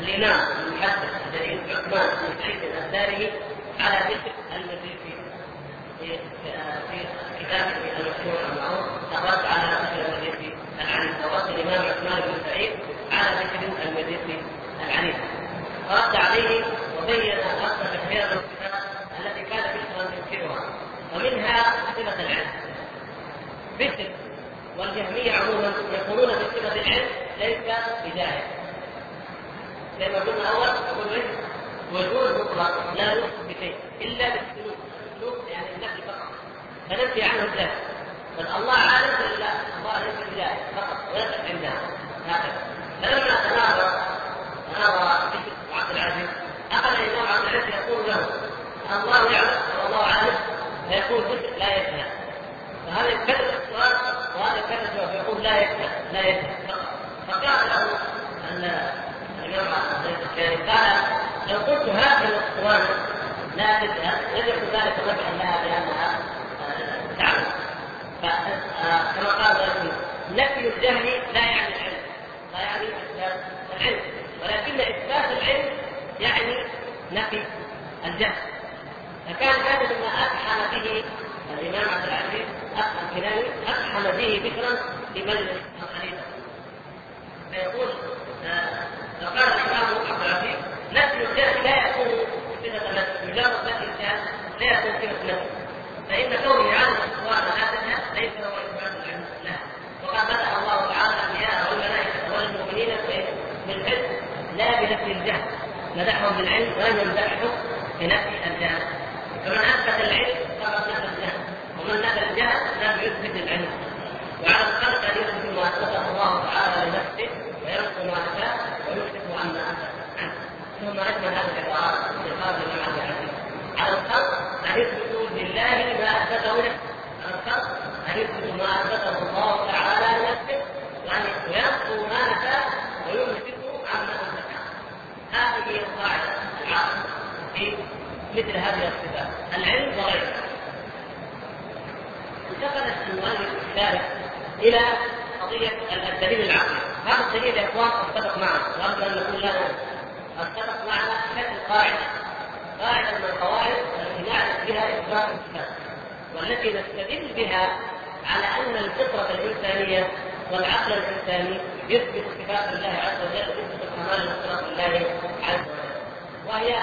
Speaker 1: الإمام المحدث الذي عثمان بن سعيد الأنصاري على ذكر المدرسين في كتابه المشهور المعروف الرد على ذكر المدرسي العنيف ورد الإمام عثمان بن سعيد على ذكر المدرسي العنيف. رد عليه وبين رد تكفير الصفات التي كان بشرا ينكرها ومنها صفة العلم بشر والجهمية عموما يقولون بصفة العلم ليس بجاهل. زي ما قلنا أول يقول إيه؟ وجود مطلق لا يوصف بشيء إلا بالسلوك، السلوك يعني النفي فقط. فننفي عنه الجهل. بل الله عالم ولا الله ليس بجاهل فقط ويقف عندها هكذا. فلما تناظر تناظر بشر وعبد العزيز أخذ الإمام عبد العزيز يقول له الله يعلم والله عالم؟ فيقول بشر لا يفهم. فهذا يكرر السؤال وهذا يكرر الجواب يقول لا يفهم لا يفهم فقال له الإمام الشافعي قال لو قلت هذه الاسطوانه لا تذهب لم يكن ذلك نفعا لها لأنها تعلم. كما قال نفي الجهل لا يعني العلم لا يعني العلم ولكن إثبات العلم يعني نفي الجهل. فكان هذا مما أفحم به الإمام عبد العزيز الكناني أفحم به بكرا في مجلس الخليفة. فيقول لو قال الإمام عبد العزيز نفي الجهل لا يكون صفه نفي مجرد نفي الجهل لا يكون صفه نفي فإن كونه الاسوار لا تجهل ليس هو اثبات العلم له. وقد بدا الله تعالى الانبياء والملائكه والمؤمنين بالعلم لا بنفي الجهل. مدحهم بالعلم ولم يمدحهم بنفي الجهل. فمن اثبت العلم فقد نفى الجهل. ومن نفى الجهل لم يثبت العلم. وعلى الخلق أن يثبت ما اثبته الله تعالى لنفسه وينقل ما نفاه ويثبت عما اثبت عنه. ثم اجمل هذه العبارات في قال الامام العزيز على الخلق أن يثبتوا لله ما اثبته نفسه على الخلق أن يثبتوا ما اثبته الله تعالى لنفسه. وان ينقلوا ما نفاه ويمسكوا عما اثبت هذه هي القاعدة العامه في مثل هذه الصفات. العلم وغيره انتقل المؤلف الثالث إلى قضية الدليل العقلي. هذا الدليل يا إخوان أتفق معنا وأرجو أن نكون له أتفق معنا شكل قاعدة قاعدة من القواعد التي نعرف بها إثبات الصفات والتي نستدل بها على أن الفطرة الإنسانية والعقل الإنساني يثبت صفات الله عز وجل يثبت كمال صفات الله عز وجل. وهي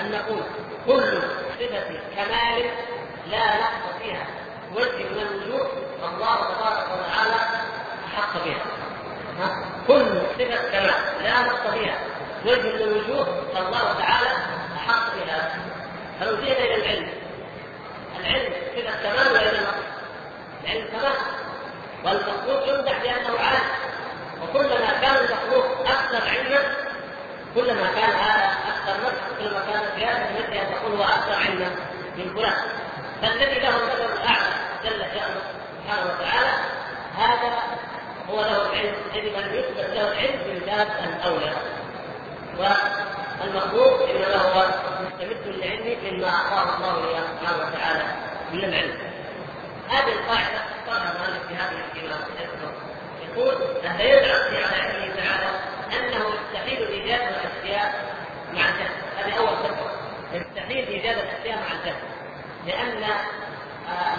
Speaker 1: أن نقول كل صفة كمال لا نقص فيها وجه من الوجوه الله تبارك وتعالى أحق بها. كل صفة كمال لا نقص فيها وجه من الوجوه الله تعالى أحق بها. فلو جئنا إلى العلم؟ العلم صفة كمال ولا نقص؟ العلم كمال والمخلوق يمدح بأنه عالم وكلما كان المخلوق أكثر علما كلما كان هذا أكثر نفس كلما كان زيادة مثل أن تقول هو أكثر علما من فلان. فالذي له المثل الأعلى جل شأنه سبحانه وتعالى هذا هو له العلم. يجب ان يثبت له العلم من باب الأولى. والمخلوق انما هو مستمد للعلم مما أعطاه الله اياه سبحانه وتعالى من العلم. هذه القاعدة اختارها المؤلف في هذه الكلمة يقول الدليل على علمه تعالى أنه يستحيل إيجاد الأشياء مع الجهل؟ هذه أول خطوة. يستحيل إيجاد الأشياء مع الجهل. لأن آه،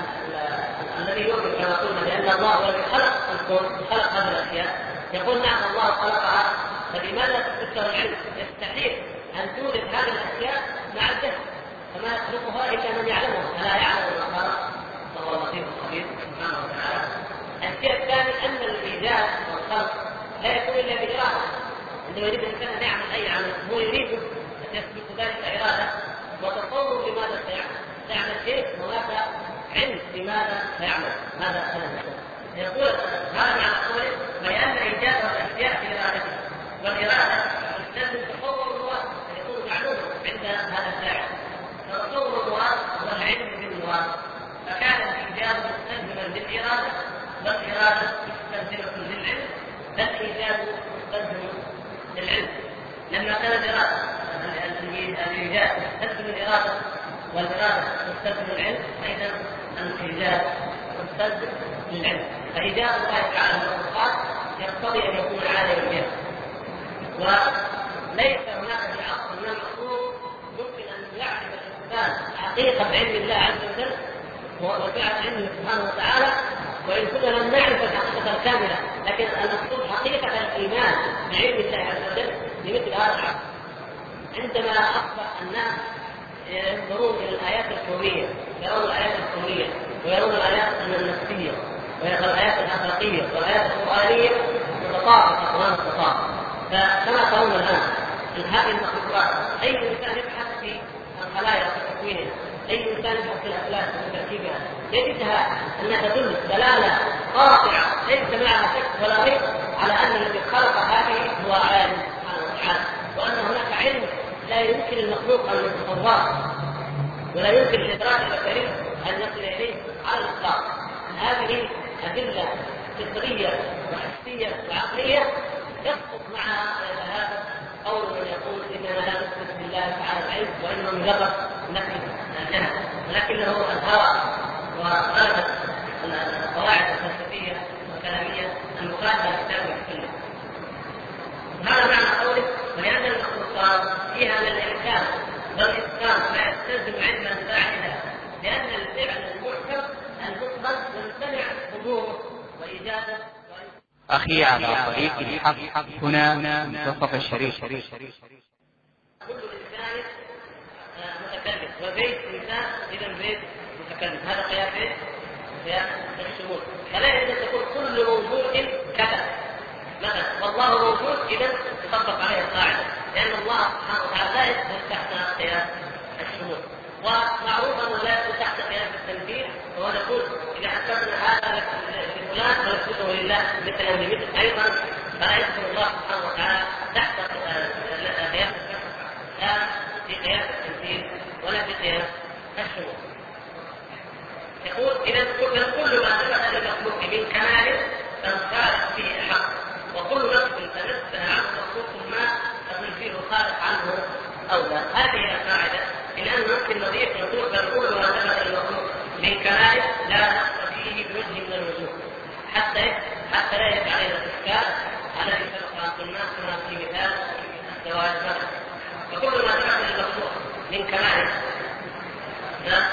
Speaker 1: الذي يؤمن كما قلنا بأن الله هو الذي خلق الكون خلق هذه الأشياء. يقول نعم الله خلقها. فلماذا تذكر العلم؟ يستحيل أن توجد هذه الأشياء مع الجهل. فما يخلقها إلا من يعلمها. فلا يعلم ما خلق وهو اللطيف الخبير. سبحانه وتعالى الشيء الثاني أن الايجاد والخلق لا يكون إلا بإرادة. عندما يريد الانسان ان يعمل أي عمل هو يريد أن يسبق ذلك إرادة وتصور لماذا سيعمل؟ سيعمل شيء هناك علم لماذا سيعمل؟ ماذا سيعمل؟ يقول هذا معنى قوله بيان ايجاد الاشياء بارادته والإرادة تستلزم تصور المراد يكون معلوما عند هذا الشاعر فتصور المراد هو العلم بالمراد. فكان الايجاد مستلزما للاراده والاراده مستلزمة للعلم فالايجاد مستلزم للعلم لما كان الإرادة الإيجاد مستلزم الاراده والإرادة مستلزم العلم فإذا الإيجاد مستلزم للعلم فإيجاد الله تعالى المخلوقات يقتضي أن يكون عالما بها وليس هناك في عصر من المخلوق يمكن أن يعرف الإنسان حقيقة علم الله عز وجل وسعة علمه سبحانه وتعالى وإن كنا لم نعرف الحقيقة الكاملة لكن المقصود حقيقة الإيمان بعلم الله عز وجل لمثل هذا العصر. عندما أصبح الناس ينظرون إلى الآيات الكونية يرون الآيات الكونية ويرون الآيات النفسية والآيات الأخلاقية والآيات القرآنية متطابقة تمام التطابق فكما ترون الآن ان هذه المخلوقات أي إنسان يبحث في الخلايا في أي إنسان يبحث في الأفلاك في تركيبها يجدها أنها تدل دلالة قاطعة ليس معها شك ولا ريب على أن الذي خلق هذه هو عالم سبحانه وتعالى. وأن هناك علم لا يمكن المخلوق أن يتصوره. ولا يمكن الإدراك البشري أن يصل إليه على الإطلاق. هذه أدلة فطرية وحسية وعقلية يسقط معها هذا قول من يقول إننا لا نثبت بالله تعالى العلم وانه مجرد نفي الجهل ولكنه الهوى وغلبت القواعد الفلسفية والكلامية المخالفه للكتاب والسنة. هذا معنى قوله ولان المخلوقات فيها من الإمكان والاتقان ما يستلزم علما فاعلا لأن الفعل المحكم المطلق يمتنع حضوره وايجاده
Speaker 3: أخي على طريق الحق هنا منتصف الشريف
Speaker 1: كل إنسان متكلم. وبيت انسان اذا بيت متكلم. هذا قياس إيش؟ قياس الشمول. فلا أن تقول كل موجود كذا. مثلا والله موجود إذا تطبق عليه القاعدة. لأن الله سبحانه وتعالى لا يدخل تحت قياس الشمول. ومعروف أنه لا يدخل تحت قياس التنفيذ وهو نقول إذا حسبنا هذا لفلان فنسبته لله مثلا لمثل أيضا فلا يدخل الله سبحانه وتعالى تحت قياس لا في قياس التنفيذ ولا في الشمول يقول إذا كل ما ثبت للمخلوق من كمال فالخالق فيه حق وكل نفس تنزه عنه مخلوق ما فمن فيه الخالق عنه اولى هذه القاعدة. انه يمكن نضيف نقول بل كل ما ثبت للمخلوق من كمال لا نقص فيه بوجه من الوجوه. حتى حتى لا يجعل علينا الاشكال الذي سبق ان قلناه كما في مثال الزواج. مثلا وكل ما ثبت للمخلوق من كمال.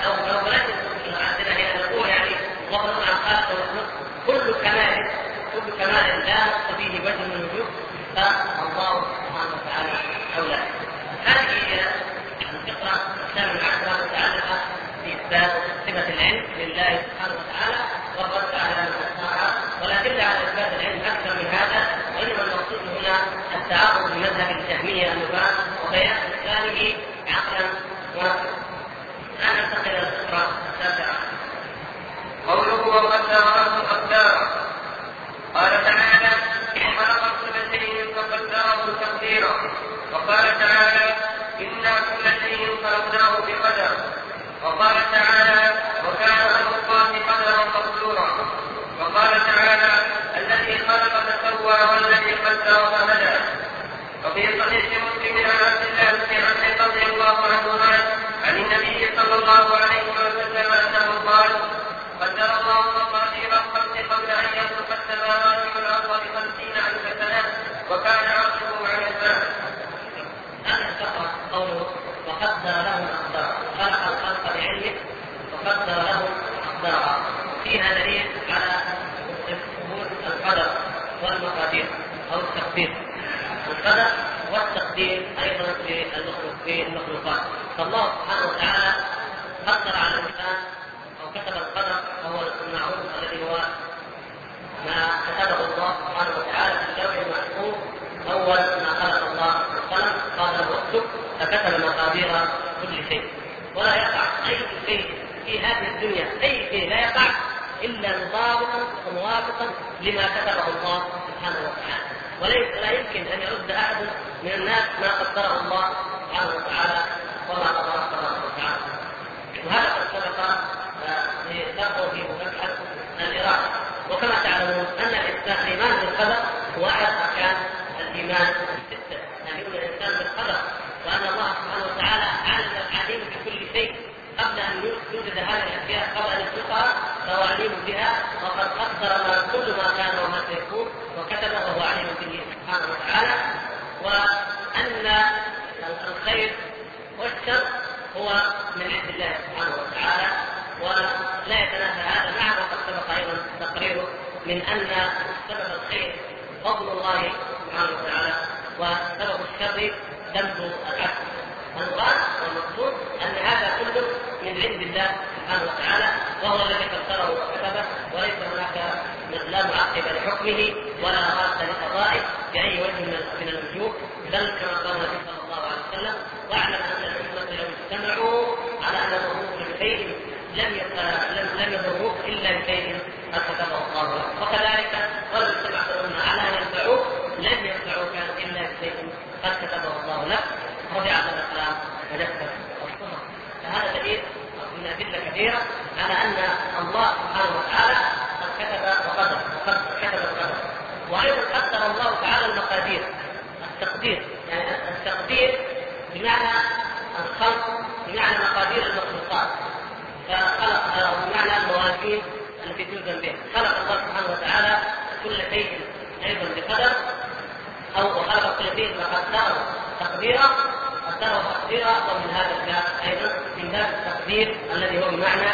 Speaker 1: أو أو ولكن عندنا هنا نقول يعني وفضل عن خالق المخلوق كل كمال كل كمال لا نقص فيه وجه من الوجوه فالله سبحانه وتعالى أولى. هذه هي الفقره الثامنه عشره المتعلقة باثبات صفة العلم لله سبحانه وتعالى والرد على من اثناها ولا على إثبات العلم أكثر من هذا وإنما المقصود هنا التعاقب بمذهب الجهميه النبات وبيان إسلامه الان ننتقل إلى الفقره التاسعه
Speaker 2: قوله وقدره تقديرا قال تعالى كل شيء فقدره تقديرا وقال تعالى أنا كل شيء خلقناه بقدر وقال تعالى وكان أمر الله قدرا مقدورا وقال تعالى الذي خلق فسوى والذي قدر فهدى وفي صحيح الله عليه وسلم أنه قال قدر الله مقادير الخلق قبل أن يخلق السماوات والأرض بخمسين ألف سنة وكان عرشه على الماء. أنا تقرا
Speaker 1: قوله وقدر لهم أقدارا خلق الخلق بعلمه وقدر لهم أقدارا فيها دليل على ثبوت القدر والمقادير أو التقدير القدر والتقدير أيضا في المخلوقات. فالله سبحانه وتعالى قدر على الإنسان أو كتب القدر وهو المعروف الذي هو ما كتبه الله سبحانه وتعالى في اللوح المحفوظ. أول ما خلق الله القلم قال له اكتب فكتب مقادير كل شيء. ولا يقع أي شيء في هذه الدنيا أي شيء لا يقع إلا مطابقا وموافقا لما كتبه الله سبحانه وتعالى. وليس لا يمكن أن يرد أحد من الناس ما قدره الله سبحانه وتعالى وما قدره. وهذا قد سبق لشرحه في مبحث الاراده وكما تعلمون أن الايمان بالقدر هو احد اركان الإيمان السته يعني يؤمن الإنسان بالقدر وأن الله سبحانه وتعالى علم بكل شيء. قبل أن يوجد هذه الأشياء قبل أن يخلقها فهو عليم بها وقد قدر ما كل ما كان وما سيكون وكتبه وهو عليم به سبحانه وتعالى. وأن الخير والشر هو الله سبحانه وتعالى ولا يتنافى هذا مع ما قد سبق أيضا تقريره من أن سبب الخير فضل الله سبحانه وتعالى وسبب الشر ذنب العبد. المراد والمقصود أن هذا كله من عند الله سبحانه وتعالى وهو الذي قدره وكتبه وليس هناك لا معقب لحكمه ولا راد لقضائه بأي وجه من الوجوه بل كما قال النبي صلى الله عليه وسلم واعلم أن الامه لو اجتمعوا على ان يضروك بشيء لم لم لم يضروك الا بشيء قد كتبه الله لك وكذلك ولو اجتمعت الامه على ان ينفعوك لن ينفعوك الا بشيء قد كتبه الله لك رجعت الاقلام وجفت الصحف فهذا دليل من ادله كثيره على ان الله سبحانه وتعالى قد كتب وقدر وقد كتب القدر وأيضا قدر الله تعالى المقادير التقدير يعني التقدير بمعنى بمعنى مقادير المخلوقات. فخلق بمعنى الموازين التي توزن بها. خلق الله سبحانه وتعالى كل شيء أيضا بقدر أو خلق كل شيء فقدره تقديرا قدره تقديرا ومن هذا الباب أيضا من باب التقدير الذي هو بمعنى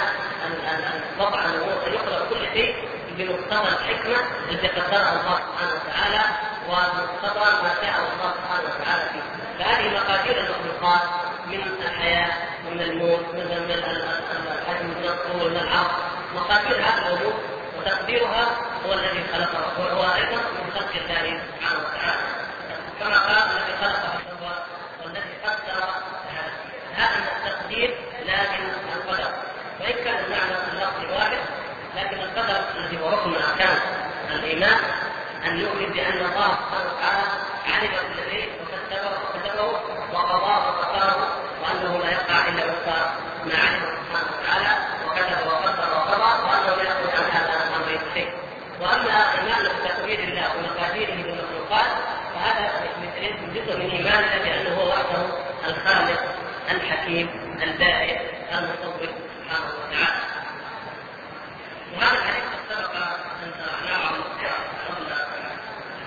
Speaker 1: وضع الأمور. ان يخلق كل شيء بمقتضى الحكمة التي قدرها الله سبحانه وتعالى ومقتضى ما شاء الله سبحانه وتعالى فيه. فهذه مقادير المخلوقات من الحياة ومن الموت من الحجم من الطول من العرض مقادير الأمور وتقديرها هو الذي خلقها وهو أيضا من خلق الله سبحانه وتعالى. كما قال الذي خلق فسوى والذي قدر هذا التقدير لا من القدر. وإن كان المعنى اللفظي واحد لكن القدر الذي هو ركن من اركان الإيمان أن نؤمن بأن الله سبحانه وتعالى علم كل شيء وكتبه وكتبه وقضاه وقدره وانه لا يقع الا علم سبحانه وتعالى وكتب وقدر وقضى وأنه لا يخرج عن هذا شيء وأما ايمان بتقدير الله ومقاديره بالمخلوقات فهذا جزء من ايماننا بأنه هو وحده الخالق الحكيم البارئ المصور سبحانه وتعالى. وهذا الحديث قد سبق أن شرحناه قبل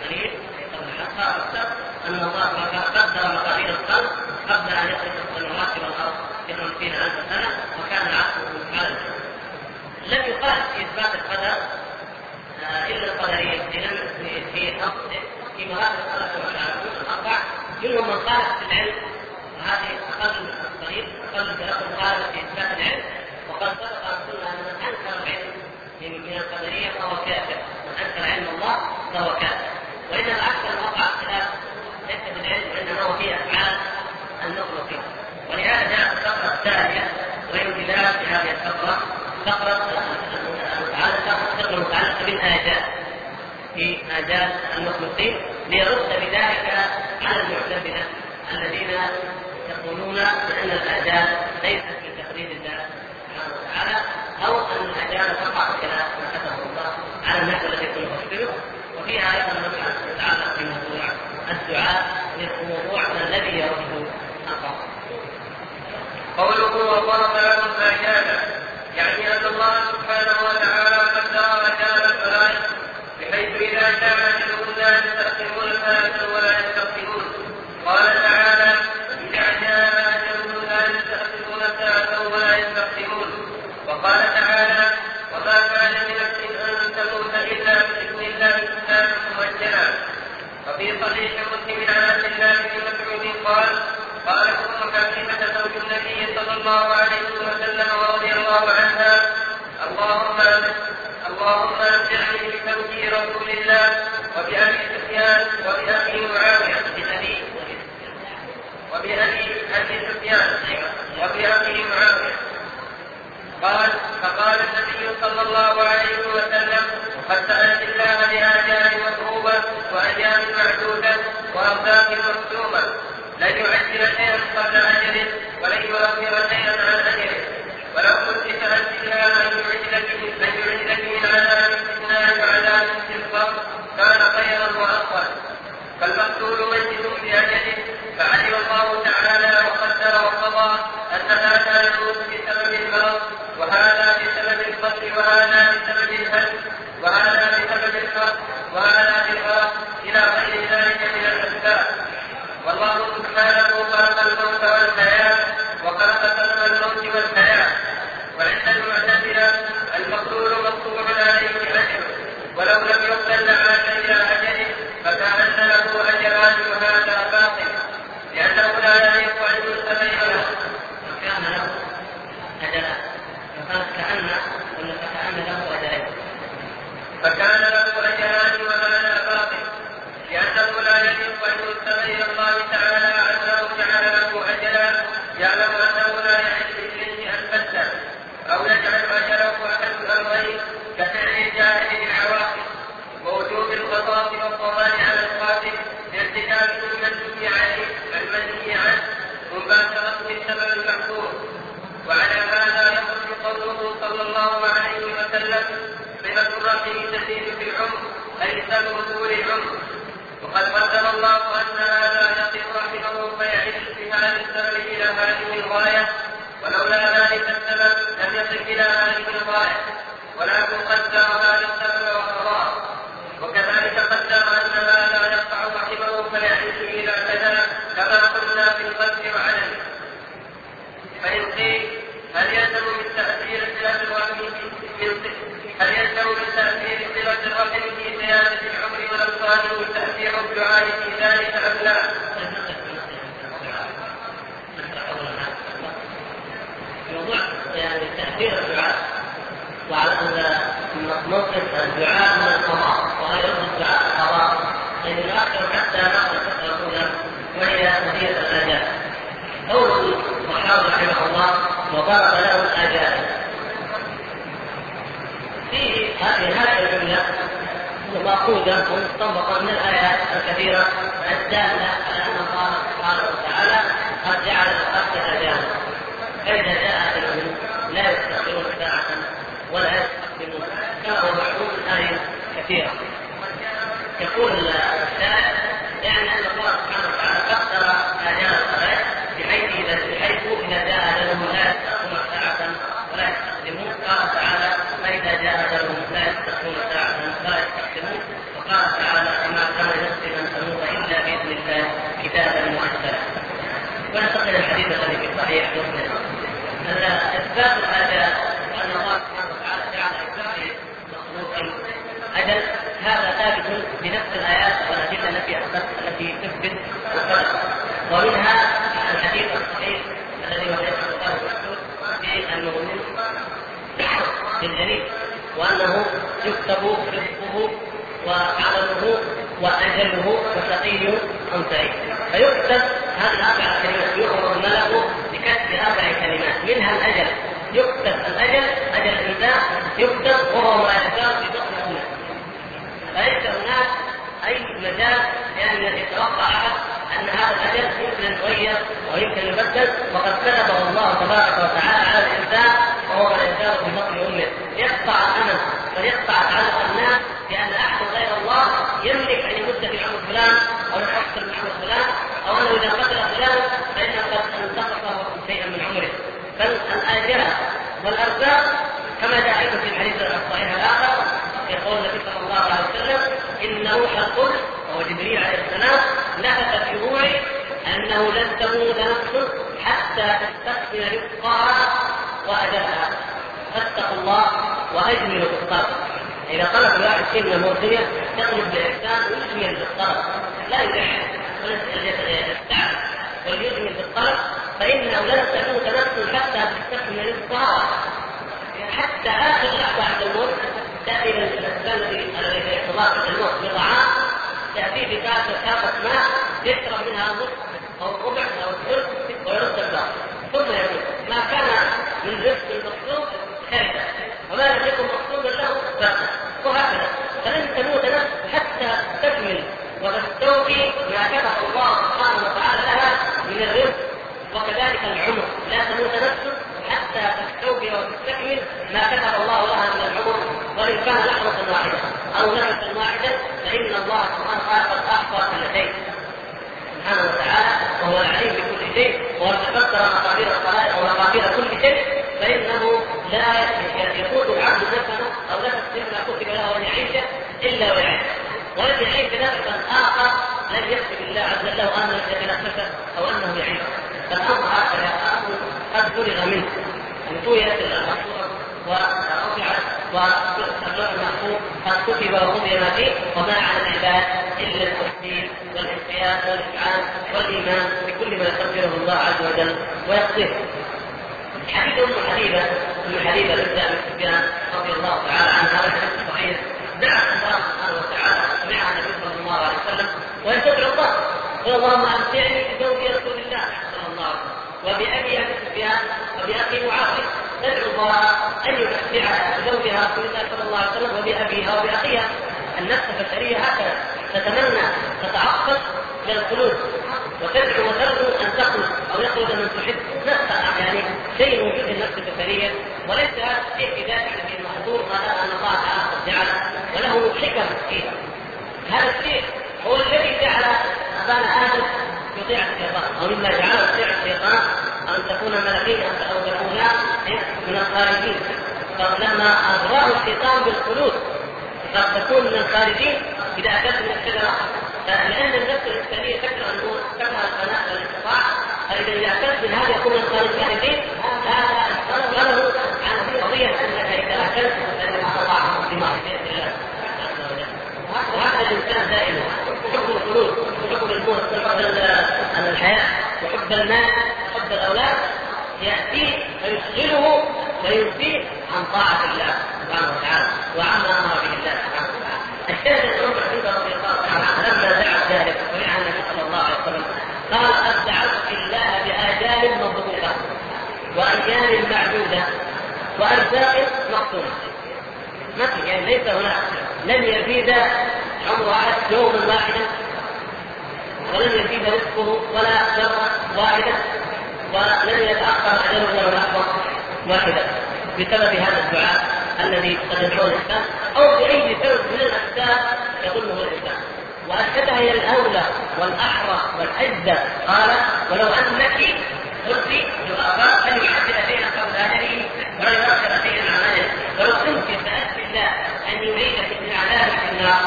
Speaker 1: قليل قبل حلقه أن الله قدر مقادير الخلق قبل ان يخلق السماوات والارض في خمسين ألف سنة وكان عقله على لم يقال في إثبات القدر إلا القدريه في في في مراتب الخلق والعالمين الاربع منهم من قال في العلم وهذه أقل الطريق أقل درجه قال في إثبات العلم. وقد سبق أن قلنا أن من أنكر العلم من القدرية فهو كافر. من أنكر علم الله فهو كافر. وانما أكثر وقع الخلاف ليس بالعلم وإنما هو في أفعال المخلوقين ولهذا جاءت الفقرة الثانية وهي امتداد في هذه الفقرة. فقرة المتعلقة الفقرة المتعلقة بالآجال. في آجال المخلوقين ليرد بذلك على المعتزلة الذين يقولون بأن الآجال ليست في تقدير الله سبحانه وتعالى أو أن الآجال تقع خلاف ما كتبه الله على الناس التي تفسره وفيها أيضا مبحث يتعلق بموضوع الدعاء موضوع الذي يرد القول
Speaker 2: قوله وضرب لهم آجالا يعني أن الله سبحانه وتعالى صلة الرحم تزيد في العمر أي سبب العمر. وقد قدر الله أن هذا يقف رحمه فيعيش بهذا السبب إلى هذه الغاية. ولولا ذلك السبب لم يصل إلى هذه الغاية. ولكن قدر هذا السبب وقضاه وكذلك قدر أن هذا يقطع رحمه فيعيش إلى كذا كما قلنا في القتل وعدم فإن قيل هل يلزم من تأثير صلة الرحم من هل يلزم من تأثير صلة الرحم في زيادة العمر تأثير الدعاء في ذلك أم لا؟
Speaker 1: موضوع يعني الآخر حتى ناخذ الفترة الأولى وهي قضية الآجال قول الصحابة رحمه الله وضرب له الآجال في هذه هذه الجملة مأخوذة ومستنبطة من الآيات الكثيرة الدالة على أن الله سبحانه وتعالى قد جعل الخلق أجالا فإذا جاء أجلهم؟ لا يستأخرون ساعة ولا يستقدمون كما هو معلوم من آية كثيرة. يقول الشاعر يعني أن الله سبحانه وتعالى قدر آجال الخلائق بحيث إذا بحيث إذا جاء أجلهم لا يستأخرون ساعة ولا يستقدمون قال تعالى فإذا جاء أجلهم لا يستأخرون ساعة ولا يستقدمون وقال تعالى وما كان لنفس أن تموت إلا بإذن الله كتابا مؤجلا وننتقل الحديث الذي في صحيح مسلم أن إثبات الآجال وأن الله سبحانه وتعالى جعل لكل مخلوق أجل هذا ثابت بنفس الآيات والأدلة التي التي تثبت القدر ومنها الحديث الصحيح الذي حديث الله المسعود في المؤمن بالجليل وأنه يكتب رزقه وعمله وأجله وشقي أم سعيد. فيكتب هذه الأربع كلمات يؤمر الملك بكتب أربع كلمات. منها الأجل. يكتب الأجل أجل الإنسان. يكتب وهو ما يختار في بطن أمه فليس هناك أي مجال يعني أن يتوقع أحد أن هذا الأجل يمكن أن يتغير أو يمكن أن يبدل وقد كتبه الله تبارك وتعالى على الإنسان وهو يختار في بطن أمه. يقطع الأمل ويقطع تعلق الناس لأن أحد غير الله يملك أن يمد في عمر فلان أو يحصل من عمر فلان أو أنه إذا قتل فلان فإنه قد انتقصه شيئا من عمره. بل الآجال والأرزاق كما جاء أيضا في الحديث الصحيح الآخر يقول النبي صلى الله عليه وسلم إن روح القدس وهو جبريل عليه السلام نفث في روحي أنه لن تموت نفس حتى تستكمل رزقها وأجلها. فاتقوا الله وأجملوا في الطلب إذا طلب الواحد كلمة مرضية يطلب بإحسان ويجمل في الطلب لا يلح يستعب بل يجمل في الطلب فإنه لن تموت نفس حتى تستكمل الطهاره حتى آخر لحظة عند الموت تاتي الانسان الذي يتضاعف الموت بطعام تاتي بكاسه كاسة ماء يشرب منها النصف أو الربع أو الثلث ويرد الباقي. ثم يموت ما كان من رزق المطلوب كارثه وما لم يكن مقصودا له بأس وهكذا. فلن تموت نفس حتى تكمل. وتستوفي ما كتب الله سبحانه وتعالى لها من الرزق. وكذلك العمر. لا تموت نفس تستوفي وتستكمل ما كتب الله لها من العمر وإن كان لحظة واحدة أو نفسا واحدا فإن الله سبحانه وتعالى قد أحصى كل سبحانه وتعالى وهو العليم بكل شيء وقد تقدر مقادير الخلائق ومقادير كل شيء فإنه لا يقود العبد نفسه أو نفس مما كتب له أن يعيش إلا ويعيش. ولم يعيش نفسا آخر لم يكتب الله عز وجل انه يتنفس أو أنه يعيش. فالأمر هكذا قد فرغ منه. انتويت المقصوره ورفعت واللوح المحفوظ قد كتب وقضي ما فيه وما على العباد إلا التسليم والانقياد والافعال والإيمان بكل ما يقدره الله عز وجل ويقضيه. حديث أم حبيبة أم حبيبة بنت أبي سفيان رضي الله تعالى عنها والحديث صحيح دعا الله سبحانه وتعالى سمعها النبي صلى الله عليه وسلم وهي تدعو الله. قال اللهم أمتعني بزوج رسول الله صلى الله عليه وسلم وبأبي أبي سفيان وبأخي معاوية تدعو الله أن يمتعها بزوجها رسول الله صلى الله عليه وسلم وبأبيها وبأخيها النفس البشرية هكذا. تتمنى تتعقد للخلود وتدعو وترجو أن تخلد أو يخلد من تحب. نفسها يعني شيء موجود في النفس البشريه وليس هذا الشيء في ذاته في المحظور ما دام أن الله تعالى قد جعله. وله حكم فيه هذا الشيء هو الذي جعل أبانا آدم يطيع الشيطان. أو مما جعله يطيع الشيطان أن تكون ملكيا أو تكون من الخارجين. فلما اغراه الشيطان بالخلود قد تكون من الخارجين إذا اكلت من الشجره لأن النفس الإنسانية تكره النور تكره الفناء والانقطاع فإذا إذا اكلت من هذا يكون من الخارجين. هذا له عن قضيه أنك إذا أكلت فإنك تقع بمعصيه الله وهكذا الإنسان دائما. الموت وحب الحياة وحب المال وحب الأولاد ياتيه فيشغله وينفيه عن طاعة الله سبحانه وتعالى وعما أمر به الله سبحانه وتعالى. عمر حمزه رضي الله تعالى عنه لما دعت ذلك سمعها النبي صلى الله عليه وسلم قال قد دعوت الله بآجال مضبوطه وايام معدودة وأرزاق مقسومه. ما في يعني ليس هناك لن يزيد عمر احد يوما واحدا ولن يزيد رزقه ولا ذره واحدة ولن يتأخر اجله ولا لحظه واحدة. بسبب هذا الدعاء الذي قد يدعوه الانسان أو بأي سبب من الأسباب يظنه الانسان واشهدها هي الأولى والأحرى والأجدى قال ولو أنك قلت لاباء فليحدث بين اولادته ولا يؤخر شيئا عن اجله ولو كنت سالت بالله ان يعيدك من عذاب في النار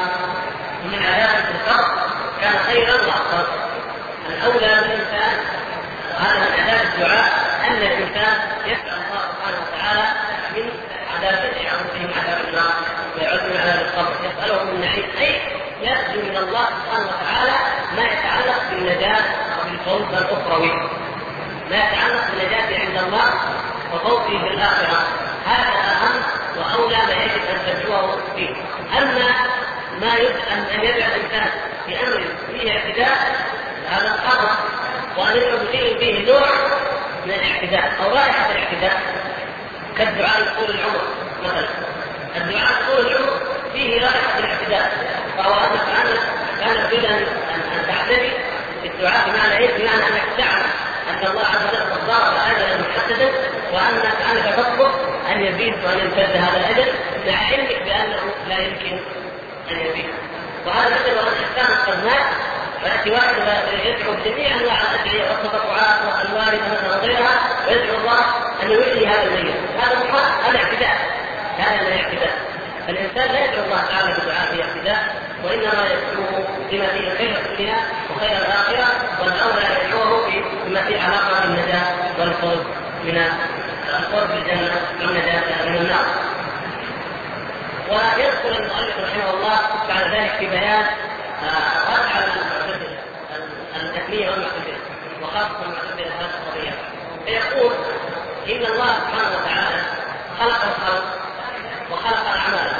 Speaker 1: ومن عذاب في القبر كان خيرا وافضل الأولى بالانسان هذا من عذاب الدعاء أن الإنسان يسأل الله سبحانه وتعالى من عذاب يعود بهم عذاب النار ويعود من عذاب القبر. يسأله من نعيم أي يرجو من الله سبحانه وتعالى ما يتعلق بالنجاة وبالفوز الأخروي. ما يتعلق بالنجاة عند الله وفوزه في الآخرة. هذا أهم وأولى ما يجب أن ترجوه فيه. أما ما أن يدعو الإنسان بأمر فيه اعتداء هذا خطأ وأن يدعو فيه نوع من الاعتداء أو رائحة الاعتداء. كالدعاء طول العمر مثلا. الدعاء طول العمر فيه رائحة الاعتداء. فهو أنك كأنك كان تريد أن تعتدي بالدعاء بمعنى إيه؟ بمعنى أنك تعلم أن الله عز وجل قد ضرب أجلا محددا وأنك أنك تطلب أن يزيد وأن يمتد هذا الأجل مع علمك بأنه لا يمكن يزيد وهذا مثل قد مات فيأتي واحد يدعو بجميع أنواع الأدعية والتطوعات والوارثة مثلا وغيرها ويدعو الله أن يحيي هذا الميت هذا محال هذا اعتداء. هذا من الاعتداء. فالإنسان لا يدعو الله تعالى بدعاء في اعتداء وإنما يدعوه بما فيه خير الدنيا وخير الآخرة والأولى أن يدعوه بما فيه علاقة بالنجاة والفوز من الفوز بالجنة والنجاة من النار. ويذكر المؤلف رحمه الله بعد ذلك في بيان رد على المعتزله التكميه والمعتزله وخاصة المعتزله هذه القضية إن الله سبحانه وتعالى خلق الخلق وخلق الأعمال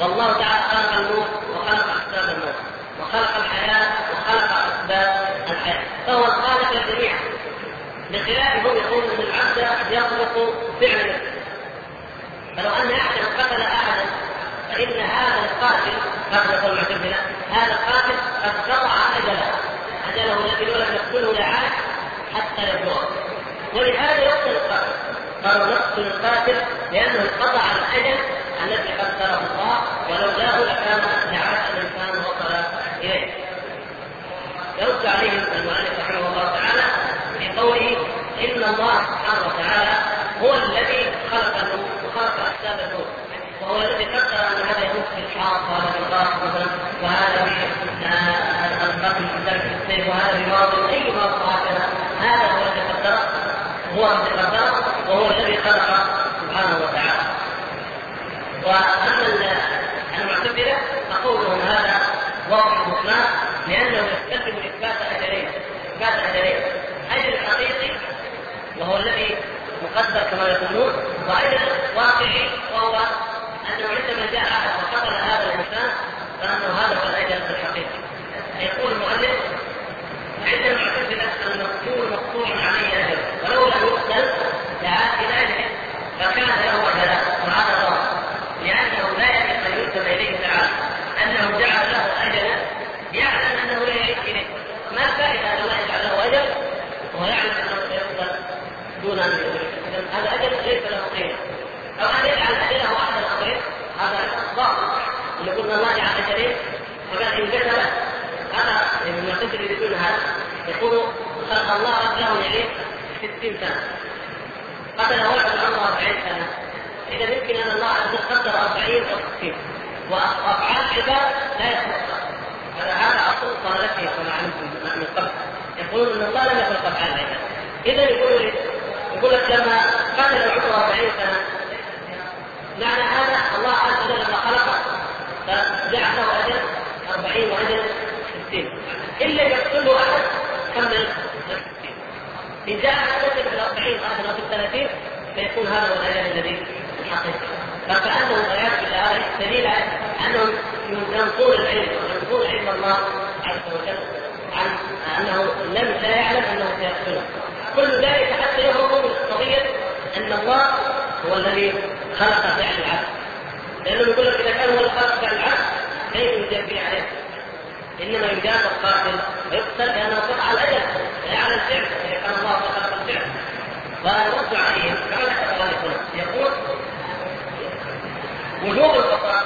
Speaker 1: والله تعالى خلق النور وخلق اسباب النور وخلق الحياة وخلق أسباب الحياة. فهو الخالق للجميع بخلاف هم يقولون إن العبد يخلق فعل نفسه فلو أن احدا قتل احدا فإن هذا القاتل قتل المعتزله هذا القاتل قد قطع أجله. أجله الذي لم يقتله لعاش حتى يبلغه ولهذا يقتل القاتل. قالوا نقتل القاتل لأنه قطع الأجل الذي قدره الله ولولاه لكان لعاش الانسان وصل إليه. يرد عليهم المؤلف رحمه الله تعالى في قوله إن الله سبحانه وتعالى هو الذي خلق النور وخلق أسباب النور. وهو الذي قدر أن هذا يموت في وهذا في مثلا وهذا في القتل في ذلك السيف وهذا في اي ماضي هكذا هذا هو الذي قدره هو الذي قدره وهو الذي خلق سبحانه وتعالى. وأما المعتزله فقولهم هذا واضح مطلق لأنه يستلزم إثبات أجلين إثبات أجلين. أجل حقيقي وهو الذي مقدر كما يقولون وأجل واقعي وهو أنه عندما جاء أحد وقتل هذا الإنسان فانه هذا هو الاجل الحقيقي يقول المؤلف عند المعتزله المقتول مقطوع عليه أجل. ولو لم يقتل لعاد إلى أجله فكان له اجلان وهذا ظاهر لأنه لا يجب أن ينسب إليه تعالى أنه جعل له أجلا يعلم أنه لا يعيش إليه. ما الفائده ان الله يجعل له أجل؟ وهو يعلم أنه سيقتل دون أن يدرك هذا أجل ليس له قيمة. أو أن يجعل اجله احد الامرين هذا باطل الله جعل اجلين فقال ان كتب هذا المعتزله يريدون هذا. يقول خلق الله له يعيش 60 سنة. قتل واحد عمره 40 سنة. إذا يمكن أن الله عز وجل قدر 40 أو 60 وافعال العباد لا يخلق. هذا هذا أصل صالته كما علمتم من قبل. يقولون ان الله لم يخلق افعال العباد إذا يقول يقول لك لما قتل عمره 40 سنة معنى هذا الله عز وجل لما خلقه فجعل له أجل 40 وأجل 60 إلا يقتله أحد كمل ال 60 إن جاء في ال 40 احد في ال 30 فيكون هذا هو الأجل الذي الحقيقي فكأنه بالله هذا دليل أنهم ينقون العلم وينقون علم الله عز وجل عن أنه لم لا يعلم أنه سيقتله. كل ذلك حتى يهرب من قضية أن الله هو الذي خلق فعل العبد. لأنه يقول لك إذا كان هو خلق فعل العبد كيف يجاب عليه؟ إنما يجاب القاتل ويقتل لأنه قطع الأجل لا على الفعل اذا كان الله خلق الفعل ونرد عليهم كما ذكر الله يقول وجوب القصاص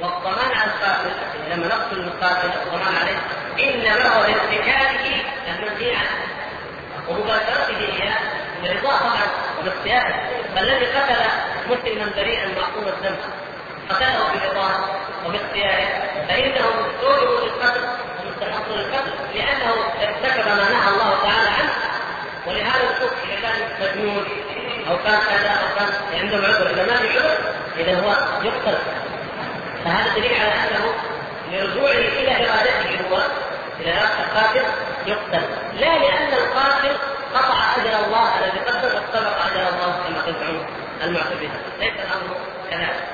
Speaker 1: والضمان على القاتل لما نقتل القاتل الضمان عليه إنما هو لارتكابه المنهي عنه ومباشرته اياه برضاه طبعا وباختياره فالذي قتل مسلما بريئا معصوم الذنب. قتله برضاه وباختياره فإنه مستوجب للقتل ومستحق للقتل لأنه ارتكب ما نهى الله تعالى عنه. ولهذا نشوف إذا كان مجنون أو كان كذا أو كان عنده عذر إذا ما في عذر إذا هو يقتل. فهذا دليل على أنه لرجوعه إلى إرادته هو إلى اراده القاتل يقتل. لا لأن القاتل قطع أجل الله الذي قدر واستبق أجل الله كما تزعم المعتزله ليس الأمر كذلك.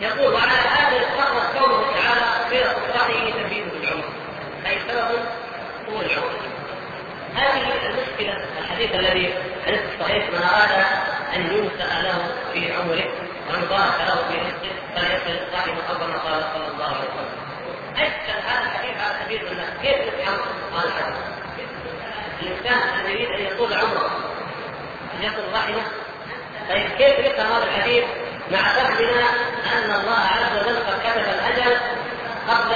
Speaker 1: يقول وعلى هذا يتفرق قوله تعالى في اصبحه تزيد بالعمر أي سبب طول العمر. هذه المشكلة الحديث الذي حديث الصحيح من أراد أن ينسأ له في عمره وأن بارك له في رزقه فليصل صاحب قبر ما قال صلى الله عليه وسلم. اشكل هذا الحديث على سبيل الناس كيف يفهم هذا؟ الحديث؟ الإنسان الذي يريد أن يطول عمره أن يصل رحمه طيب كيف يفهم هذا الحديث؟ مع فهمنا أن الله عز وجل قد كتب الأجل قبل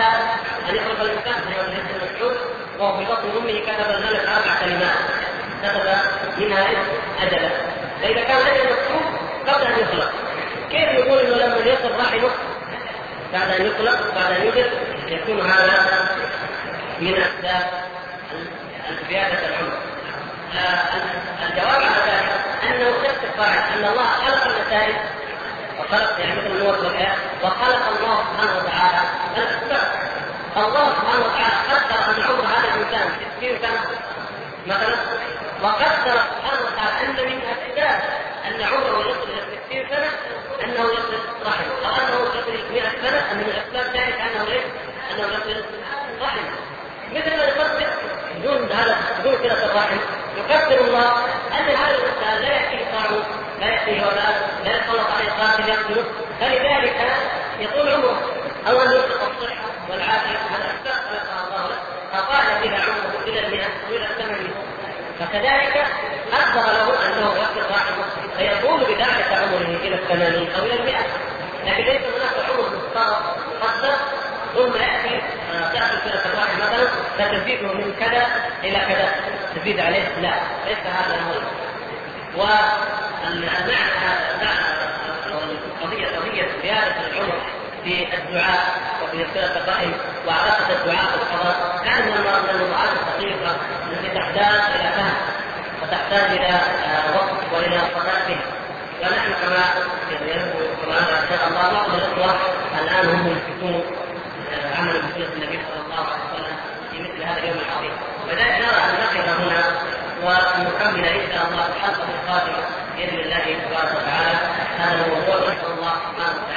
Speaker 1: أن يخلق الإنسان في حديث المسعود وهو في بطن أمه كتب الملك أربع كلمات. كتب منها اجلا فإذا كان أجل مكتوب قبل أن يخلق كيف يقول إنه لما يصل رحمه بعد أن يخلق بعد أن يوجد؟ يكون هذا من اسباب زياده العمر. آه، الجواب على ذلك أنه نفس القاعده أن الله خلق النتائج وخلق يعني مثل النور والحياة وخلق الله سبحانه وتعالى الأسباب. الله سبحانه وتعالى قدر أن عمر هذا الإنسان 60 سنه مثلا وقدر سبحانه وتعالى أن من أسباب أن عمره يصل إلى 60 سنة أنه يصل رحمه وأنه يصل إلى 100 سنة أن من أسباب ذلك أنه يصل أنه مثل ما يفكر بدون هذا بدون كده الرحم يقدر الله أن هذا الإنسان لا ياتيه طاعون لا ياتيه ولاء لا يتطلق عليه قاتل يقتله. فلذلك يطول عمره أو ان يطلق الصحه والعافية هذا أكثر خلقها الله له فطال بها عمره إلى المئة إلى الثمانين. فكذلك أخبر له أنه يقتل رحمه فيطول بذلك عمره إلى الثمانين أو إلى المئة. لكن ليس هناك عمر مختار قدر ثم يأتي؟ تأخذ سنه الواحد مثلا فتزيده من كذا إلى كذا. تزيد عليه؟ لا. ليس هذا هو والمعنى القضية قضية زيادة العمر في الدعاء وفي صله الرحم وعلاقة الدعاء بالقضاء. كأن من الموضوعات الدقيقه التي تحتاج إلى فهم وتحتاج إلى وقت وإلى صلاه بها ونحن كما كما إن شاء الله بعض الأخوة الآن هم يمسكون العمل بسنة النبي صلى الله عليه وسلم في مثل هذا اليوم العظيم. ولذلك نرى أن نقف هنا ونكمل إن شاء الله الحلقة القادمة بإذن الله تبارك وتعالى. هذا الموضوع نسأل الله سبحانه وتعالى.